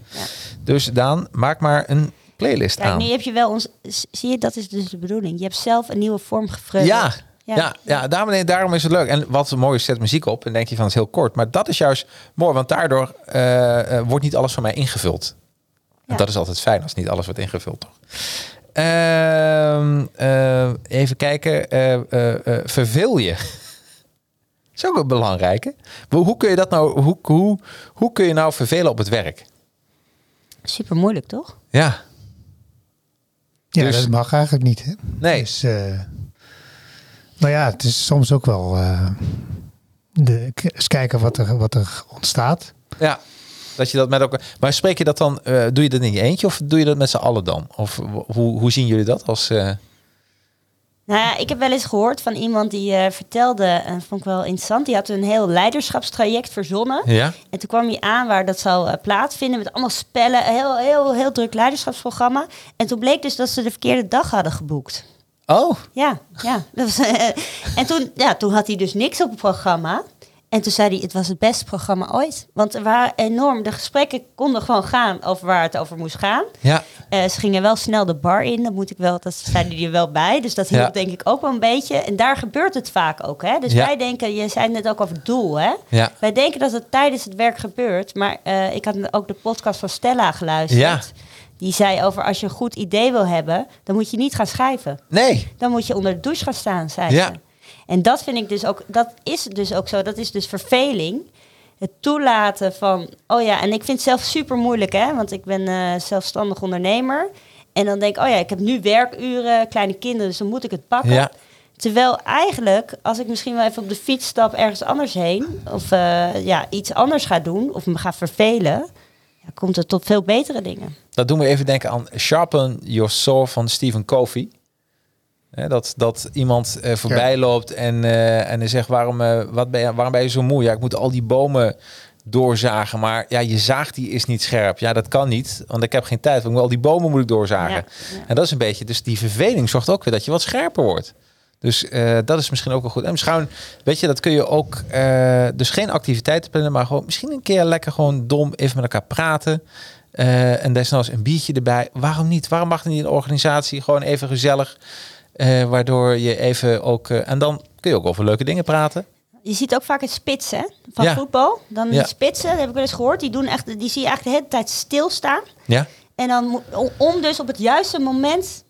Dus Daan, maak maar een playlist Kijk, aan. nu heb je wel ons... Zie je, dat is dus de bedoeling. Je hebt zelf een nieuwe vorm gevreugd. Ja, ja. Ja, daarom, daarom is het leuk. En wat mooi is, zet muziek op en denk je van het heel kort. Maar dat is juist mooi, want daardoor eh, eh, wordt niet alles van mij ingevuld. En Ja. dat is altijd fijn als niet alles wordt ingevuld, toch? Ehm, eh, even kijken. verveel je? is ook een belangrijke. Hoe, hoe kun je dat nou? Hoe, hoe, hoe kun je nou vervelen op het werk? Super moeilijk, toch? Ja, Ja, Dus- dat mag eigenlijk niet. Hè? nee. Dus, eh, maar ja, het is soms ook wel eh, de, eens kijken wat er, wat er ontstaat. Ja, dat je dat met elkaar. Maar spreek je dat dan? eh, doe je dat in je eentje of doe je dat met z'n allen dan? Of hoe, hoe zien jullie dat als? Eh, Nou ja, ik heb wel eens gehoord van iemand die eh, vertelde, en vond ik wel interessant, die had een heel leiderschapstraject verzonnen. ja. En toen kwam hij aan waar dat zou eh, plaatsvinden met allemaal spellen, een heel, heel, heel druk leiderschapsprogramma. En toen bleek dus dat ze de verkeerde dag hadden geboekt. Oh, Ja, ja. Eh, en toen, ja, toen had hij dus niks op het programma. En toen zei hij, het was het beste programma ooit. Want er waren enorm, de gesprekken konden gewoon gaan over waar het over moest gaan. ja. Eh, ze gingen wel snel de bar in, dat moet ik wel, dat die er wel bij. Dus dat hielp Ja. denk ik ook wel een beetje. En daar gebeurt het vaak ook. Hè? Dus Ja. wij denken, je zei net ook over het doel. Hè? Ja. Wij denken dat het tijdens het werk gebeurt. Maar eh, ik had ook de podcast van Stella geluisterd. Ja. Die zei over als je een goed idee wil hebben, dan moet je niet gaan schrijven. Nee. Dan moet je onder de douche gaan staan, zei Ja. ze. En dat vind ik dus ook, dat is dus ook zo. Dat is dus verveling. Het toelaten van, oh ja, en ik vind het zelf super moeilijk, hè, want ik ben eh, zelfstandig ondernemer. En dan denk ik, oh ja, ik heb nu werkuren, kleine kinderen, dus dan moet ik het pakken. Ja. Terwijl eigenlijk, als ik misschien wel even op de fiets stap ergens anders heen, of eh, ja, iets anders ga doen, of me ga vervelen, ja, komt het tot veel betere dingen. Dat doen we even denken aan Sharpen Your Sword van Stephen Covey. Hè, dat, dat iemand eh, voorbij loopt en, eh, en hij zegt, waarom, eh, wat ben je, waarom ben je zo moe? Ja, ik moet al die bomen doorzagen, maar ja, je zaag die is niet scherp. Ja, dat kan niet, want ik heb geen tijd. Want ik moet al die bomen moet ik doorzagen. Ja, ja. En dat is een beetje, dus die verveling zorgt ook weer dat je wat scherper wordt. Dus eh, dat is misschien ook wel goed. En misschien, weet je, dat kun je ook, eh, dus geen activiteiten plannen, maar gewoon misschien een keer lekker gewoon dom even met elkaar praten. Eh, en desnoods een biertje erbij. Waarom niet? Waarom mag het niet in een organisatie gewoon even gezellig? Eh, waardoor je even ook, eh, en dan kun je ook over leuke dingen praten. Je ziet ook vaak het spitsen van Ja. voetbal. Dan Ja. die spitsen, dat heb ik wel eens gehoord, die, doen echt, die zie je eigenlijk de hele tijd stilstaan. Ja, En dan om- dus op het juiste moment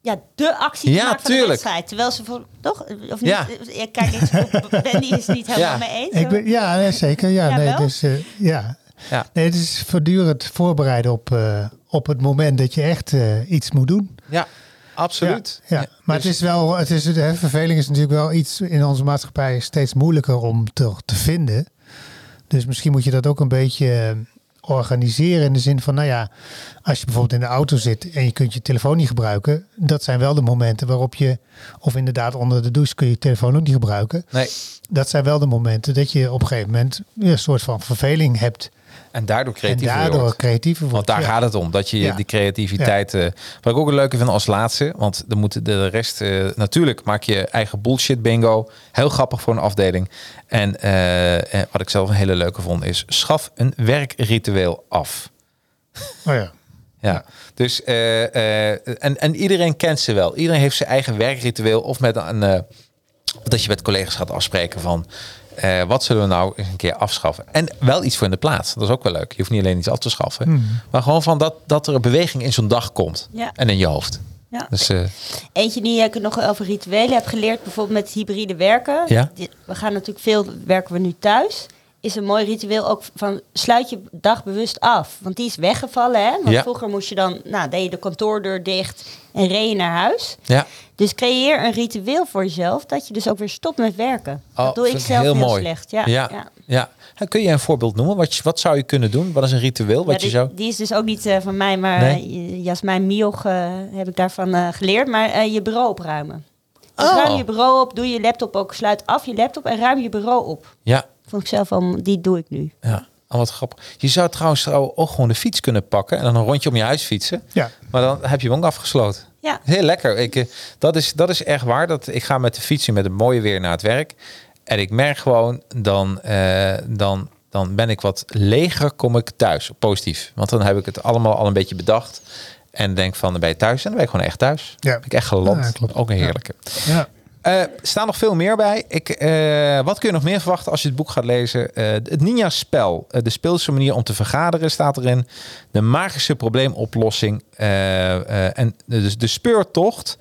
ja, de actie te Ja, maken van de wedstrijd. Terwijl ze voor, toch? Of Ja. niet? Ja, kijk, ik, Wendy is het niet helemaal Ja. mee eens. Ik ben, ja, zeker. Ja, Ja, nee, dus, eh, ja. ja, nee, het is voortdurend voorbereiden op, eh, op het moment dat je echt eh, iets moet doen. ja, absoluut. Ja, maar dus- het is wel, het is, de verveling is natuurlijk wel iets in onze maatschappij steeds moeilijker om te, te vinden. Dus misschien moet je dat ook een beetje eh, organiseren in de zin van, nou ja, als je bijvoorbeeld in de auto zit en je kunt je telefoon niet gebruiken, dat zijn wel de momenten waarop je, of inderdaad onder de douche kun je je telefoon ook niet gebruiken. Nee, Dat zijn wel de momenten dat je op een gegeven moment een soort van verveling hebt en daardoor en creatief daardoor creatiever wordt. Want daar Ja. gaat het om, dat je Ja. die creativiteit... eh, wat ik ook een leuke vind als laatste, want dan moet de rest... eh, natuurlijk maak je eigen bullshit bingo. Heel grappig voor een afdeling. En eh, wat ik zelf een hele leuke vond is... schaf een werkritueel af. Oh ja. Ja, dus en, en iedereen kent ze wel. Iedereen heeft zijn eigen werkritueel of met een dat je met collega's gaat afspreken van eh, wat zullen we nou eens een keer afschaffen. En wel iets voor in de plaats. Dat is ook wel leuk. Je hoeft niet alleen iets af te schaffen, maar gewoon van dat, dat er een beweging in zo'n dag komt Ja. en in je hoofd. Ja. Dus eh, Eentje die ik nog over rituelen heb geleerd, bijvoorbeeld met hybride werken. Ja. We gaan natuurlijk veel, werken we nu thuis. Is een mooi ritueel ook van sluit je dag bewust af. Want die is weggevallen. Hè? Want Ja. vroeger moest je dan, nou, deed je de kantoordeur dicht en reed je naar huis. ja. Dus creëer een ritueel voor jezelf dat je dus ook weer stopt met werken. Oh, dat doe ik zelf heel, mooi. slecht. Ja, ja. ja. kun je een voorbeeld noemen? Wat, wat zou je kunnen doen? Wat is een ritueel? Wat Ja, je die, zou... die is dus ook niet eh, van mij, maar Nee? eh, Jasmijn Mioch eh, heb ik daarvan geleerd. Maar je bureau opruimen. Dus Oh. ruim je bureau op, doe je laptop ook, sluit af je laptop en ruim je bureau op. Ja, Vond ik zelf wel, die doe ik nu. ja. Oh, wat grappig. Je zou trouwens trouw- ook gewoon de fiets kunnen pakken en dan een rondje om je huis fietsen. Ja. Maar dan heb je hem ook afgesloten. Ja, Heel lekker. Ik, eh, dat, is, dat is echt waar. Dat, ik ga met de fiets met het mooie weer naar het werk. En ik merk gewoon, dan, eh, dan, dan ben ik wat leger, kom ik thuis. Positief. Want dan heb ik het allemaal al een beetje bedacht. En denk van, dan ben je thuis. En dan ben ik gewoon echt thuis. Ja. Ben ik echt geland. Ja, klopt. Ook een heerlijke. Ja. Eh, er staan nog veel meer bij. Ik, eh, wat kun je nog meer verwachten als je het boek gaat lezen? Eh, het Ninja-spel. Eh, de speelse manier om te vergaderen staat erin. De magische probleemoplossing. eh, eh, en dus de speurtocht.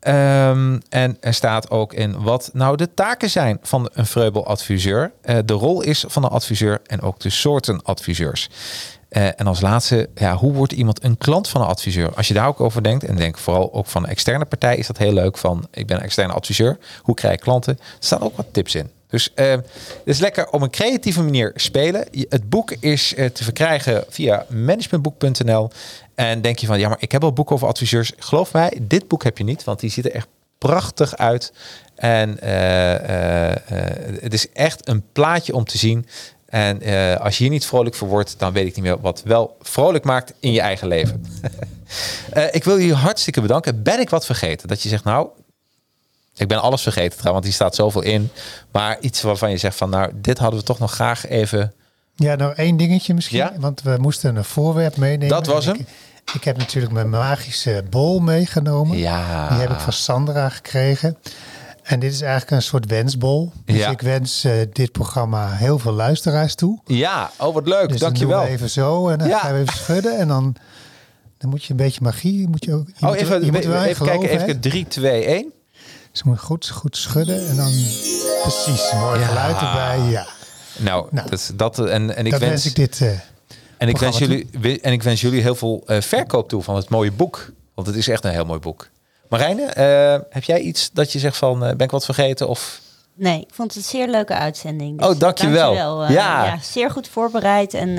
Ehm, en er staat ook in wat nou de taken zijn van een Vreubel-adviseur. Eh, de rol is van een adviseur en ook de soorten adviseurs. Eh, en als laatste, ja, hoe wordt iemand een klant van een adviseur? Als je daar ook over denkt, en denk vooral ook van een externe partij, is dat heel leuk. Van ik ben een externe adviseur. Hoe krijg ik klanten? Er staan ook wat tips in. Dus eh, het is lekker op een creatieve manier spelen. Het boek is eh, te verkrijgen via managementboek.nl. En denk je van, ja, maar ik heb al boeken over adviseurs. Geloof mij, dit boek heb je niet, want die ziet er echt prachtig uit. En het is echt een plaatje om te zien. En eh, als je hier niet vrolijk voor wordt, dan weet ik niet meer wat wel vrolijk maakt in je eigen leven. Eh, ik wil je hartstikke bedanken. Ben ik wat vergeten? Dat je zegt, nou, ik ben alles vergeten trouwens, want hier staat zoveel in. Maar iets waarvan je zegt van, nou, dit hadden we toch nog graag even. Ja, nog één dingetje misschien. Ja? Want we moesten een voorwerp meenemen. Dat was hem. Ik, ik heb natuurlijk mijn magische bol meegenomen. Ja. Die heb ik van Sandra gekregen. En dit is eigenlijk een soort wensbol. Dus Ja. ik wens eh, dit programma heel veel luisteraars toe. Ja, oh wat leuk, Dus dan dankjewel. we even zo en dan Ja. gaan we even schudden. En dan, dan moet je een beetje magie. Moet je ook, je Oh, moet even, je moet wel in even kijken, even hè. 3, 2, 1. Dus je moet goed, goed schudden en dan precies. Mooi Ja. geluid erbij. Ja, Nou, Nou, dat, dat, en, en ik wens, wens ik dit. eh, En ik, wens jullie, en ik wens jullie heel veel eh, verkoop toe van het mooie boek. Want het is echt een heel mooi boek. Marijne, eh, heb jij iets dat je zegt van, eh, ben ik wat vergeten? Of nee, ik vond het een zeer leuke uitzending. Dus Oh, dankjewel. dankjewel, eh, Ja. ja. Zeer goed voorbereid en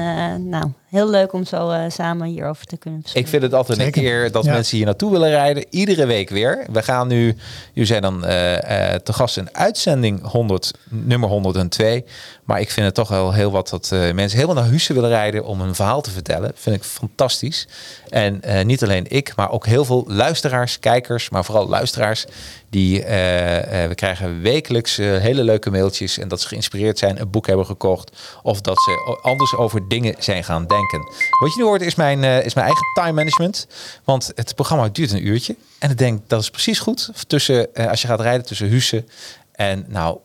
nou, heel leuk om zo eh, samen hierover te kunnen ik vind het altijd Zeker. een eer dat Ja. mensen hier naartoe willen rijden. Iedere week weer. We gaan nu, jullie zijn dan eh, eh, te gast in uitzending 100, nummer 102. Maar ik vind het toch wel heel wat dat eh, mensen helemaal naar Hussen willen rijden om een verhaal te vertellen. Vind ik fantastisch. En eh, niet alleen ik, maar ook heel veel luisteraars, kijkers, maar vooral luisteraars. Die, eh, eh, we krijgen wekelijks hele leuke mailtjes en dat ze geïnspireerd zijn, een boek hebben gekocht of dat ze anders over dingen zijn gaan denken. Wat je nu hoort is mijn, eh, is mijn eigen time management, want het programma duurt een uurtje en ik denk dat is precies goed tussen eh, als je gaat rijden tussen Hussen en nou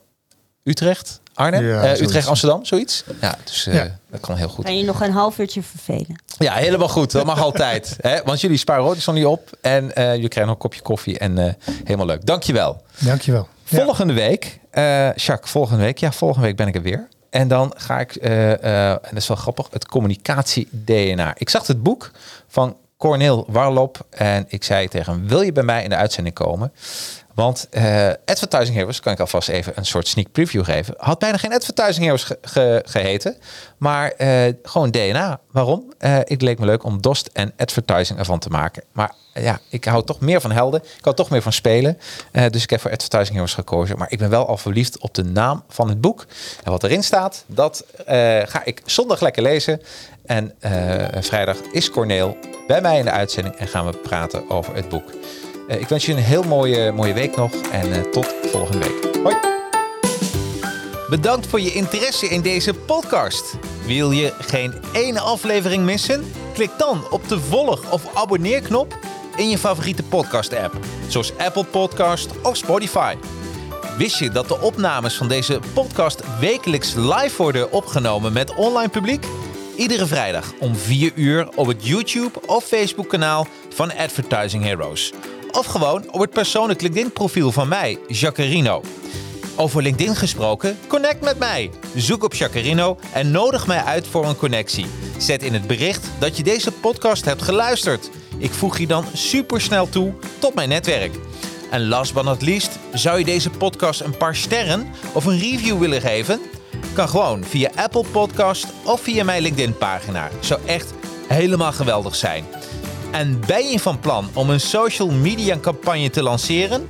Utrecht, Arnhem, Ja, Eh, zoiets. Utrecht, Amsterdam, zoiets. Ja, dus eh, Ja. dat kan heel goed. Kan je nog een half uurtje vervelen? Ja, helemaal goed. Dat mag altijd. Hè? Want jullie sparen Rodison niet op. En eh jullie krijgen nog een kopje koffie. En eh, helemaal leuk. Dankjewel. dankjewel. Ja. Volgende week, eh Jacques, volgende week. Ja, volgende week ben ik er weer. En dan ga ik, eh, eh, en dat is wel grappig, het communicatie-DNA. Ik zag het boek van Corneel Warlop. En ik zei tegen hem, wil je bij mij in de uitzending komen? Want eh, Advertising Heroes, kan ik alvast even een soort sneak preview geven, had bijna geen Advertising Heroes ge- ge- geheten, maar gewoon DNA. Waarom? Eh het leek me leuk om DOST en advertising ervan te maken. Maar ja, ik hou toch meer van helden. Ik hou toch meer van spelen. Eh, dus ik heb voor Advertising Heroes gekozen. Maar ik ben wel al verliefd op de naam van het boek. En wat erin staat, dat eh, ga ik zondag lekker lezen. En eh, vrijdag is Corneel bij mij in de uitzending en gaan we praten over het boek. Ik wens je een heel mooie, mooie week nog en tot volgende week. Hoi! Bedankt voor je interesse in deze podcast. Wil je geen ene aflevering missen? Klik dan op de volg- of abonneerknop in je favoriete podcast-app, zoals Apple Podcast of Spotify. Wist je dat de opnames van deze podcast wekelijks live worden opgenomen met online publiek? Iedere vrijdag om 4 uur op het YouTube of Facebook kanaal van Advertising Heroes. Of gewoon op het persoonlijk LinkedIn-profiel van mij, Jacarino. Over LinkedIn gesproken, connect met mij. Zoek op Jacarino en nodig mij uit voor een connectie. Zet in het bericht dat je deze podcast hebt geluisterd. Ik voeg je dan supersnel toe tot mijn netwerk. En last but not least, zou je deze podcast een paar sterren of een review willen geven? Kan gewoon via Apple Podcast of via mijn LinkedIn pagina. Zou echt helemaal geweldig zijn. En ben je van plan om een social media campagne te lanceren?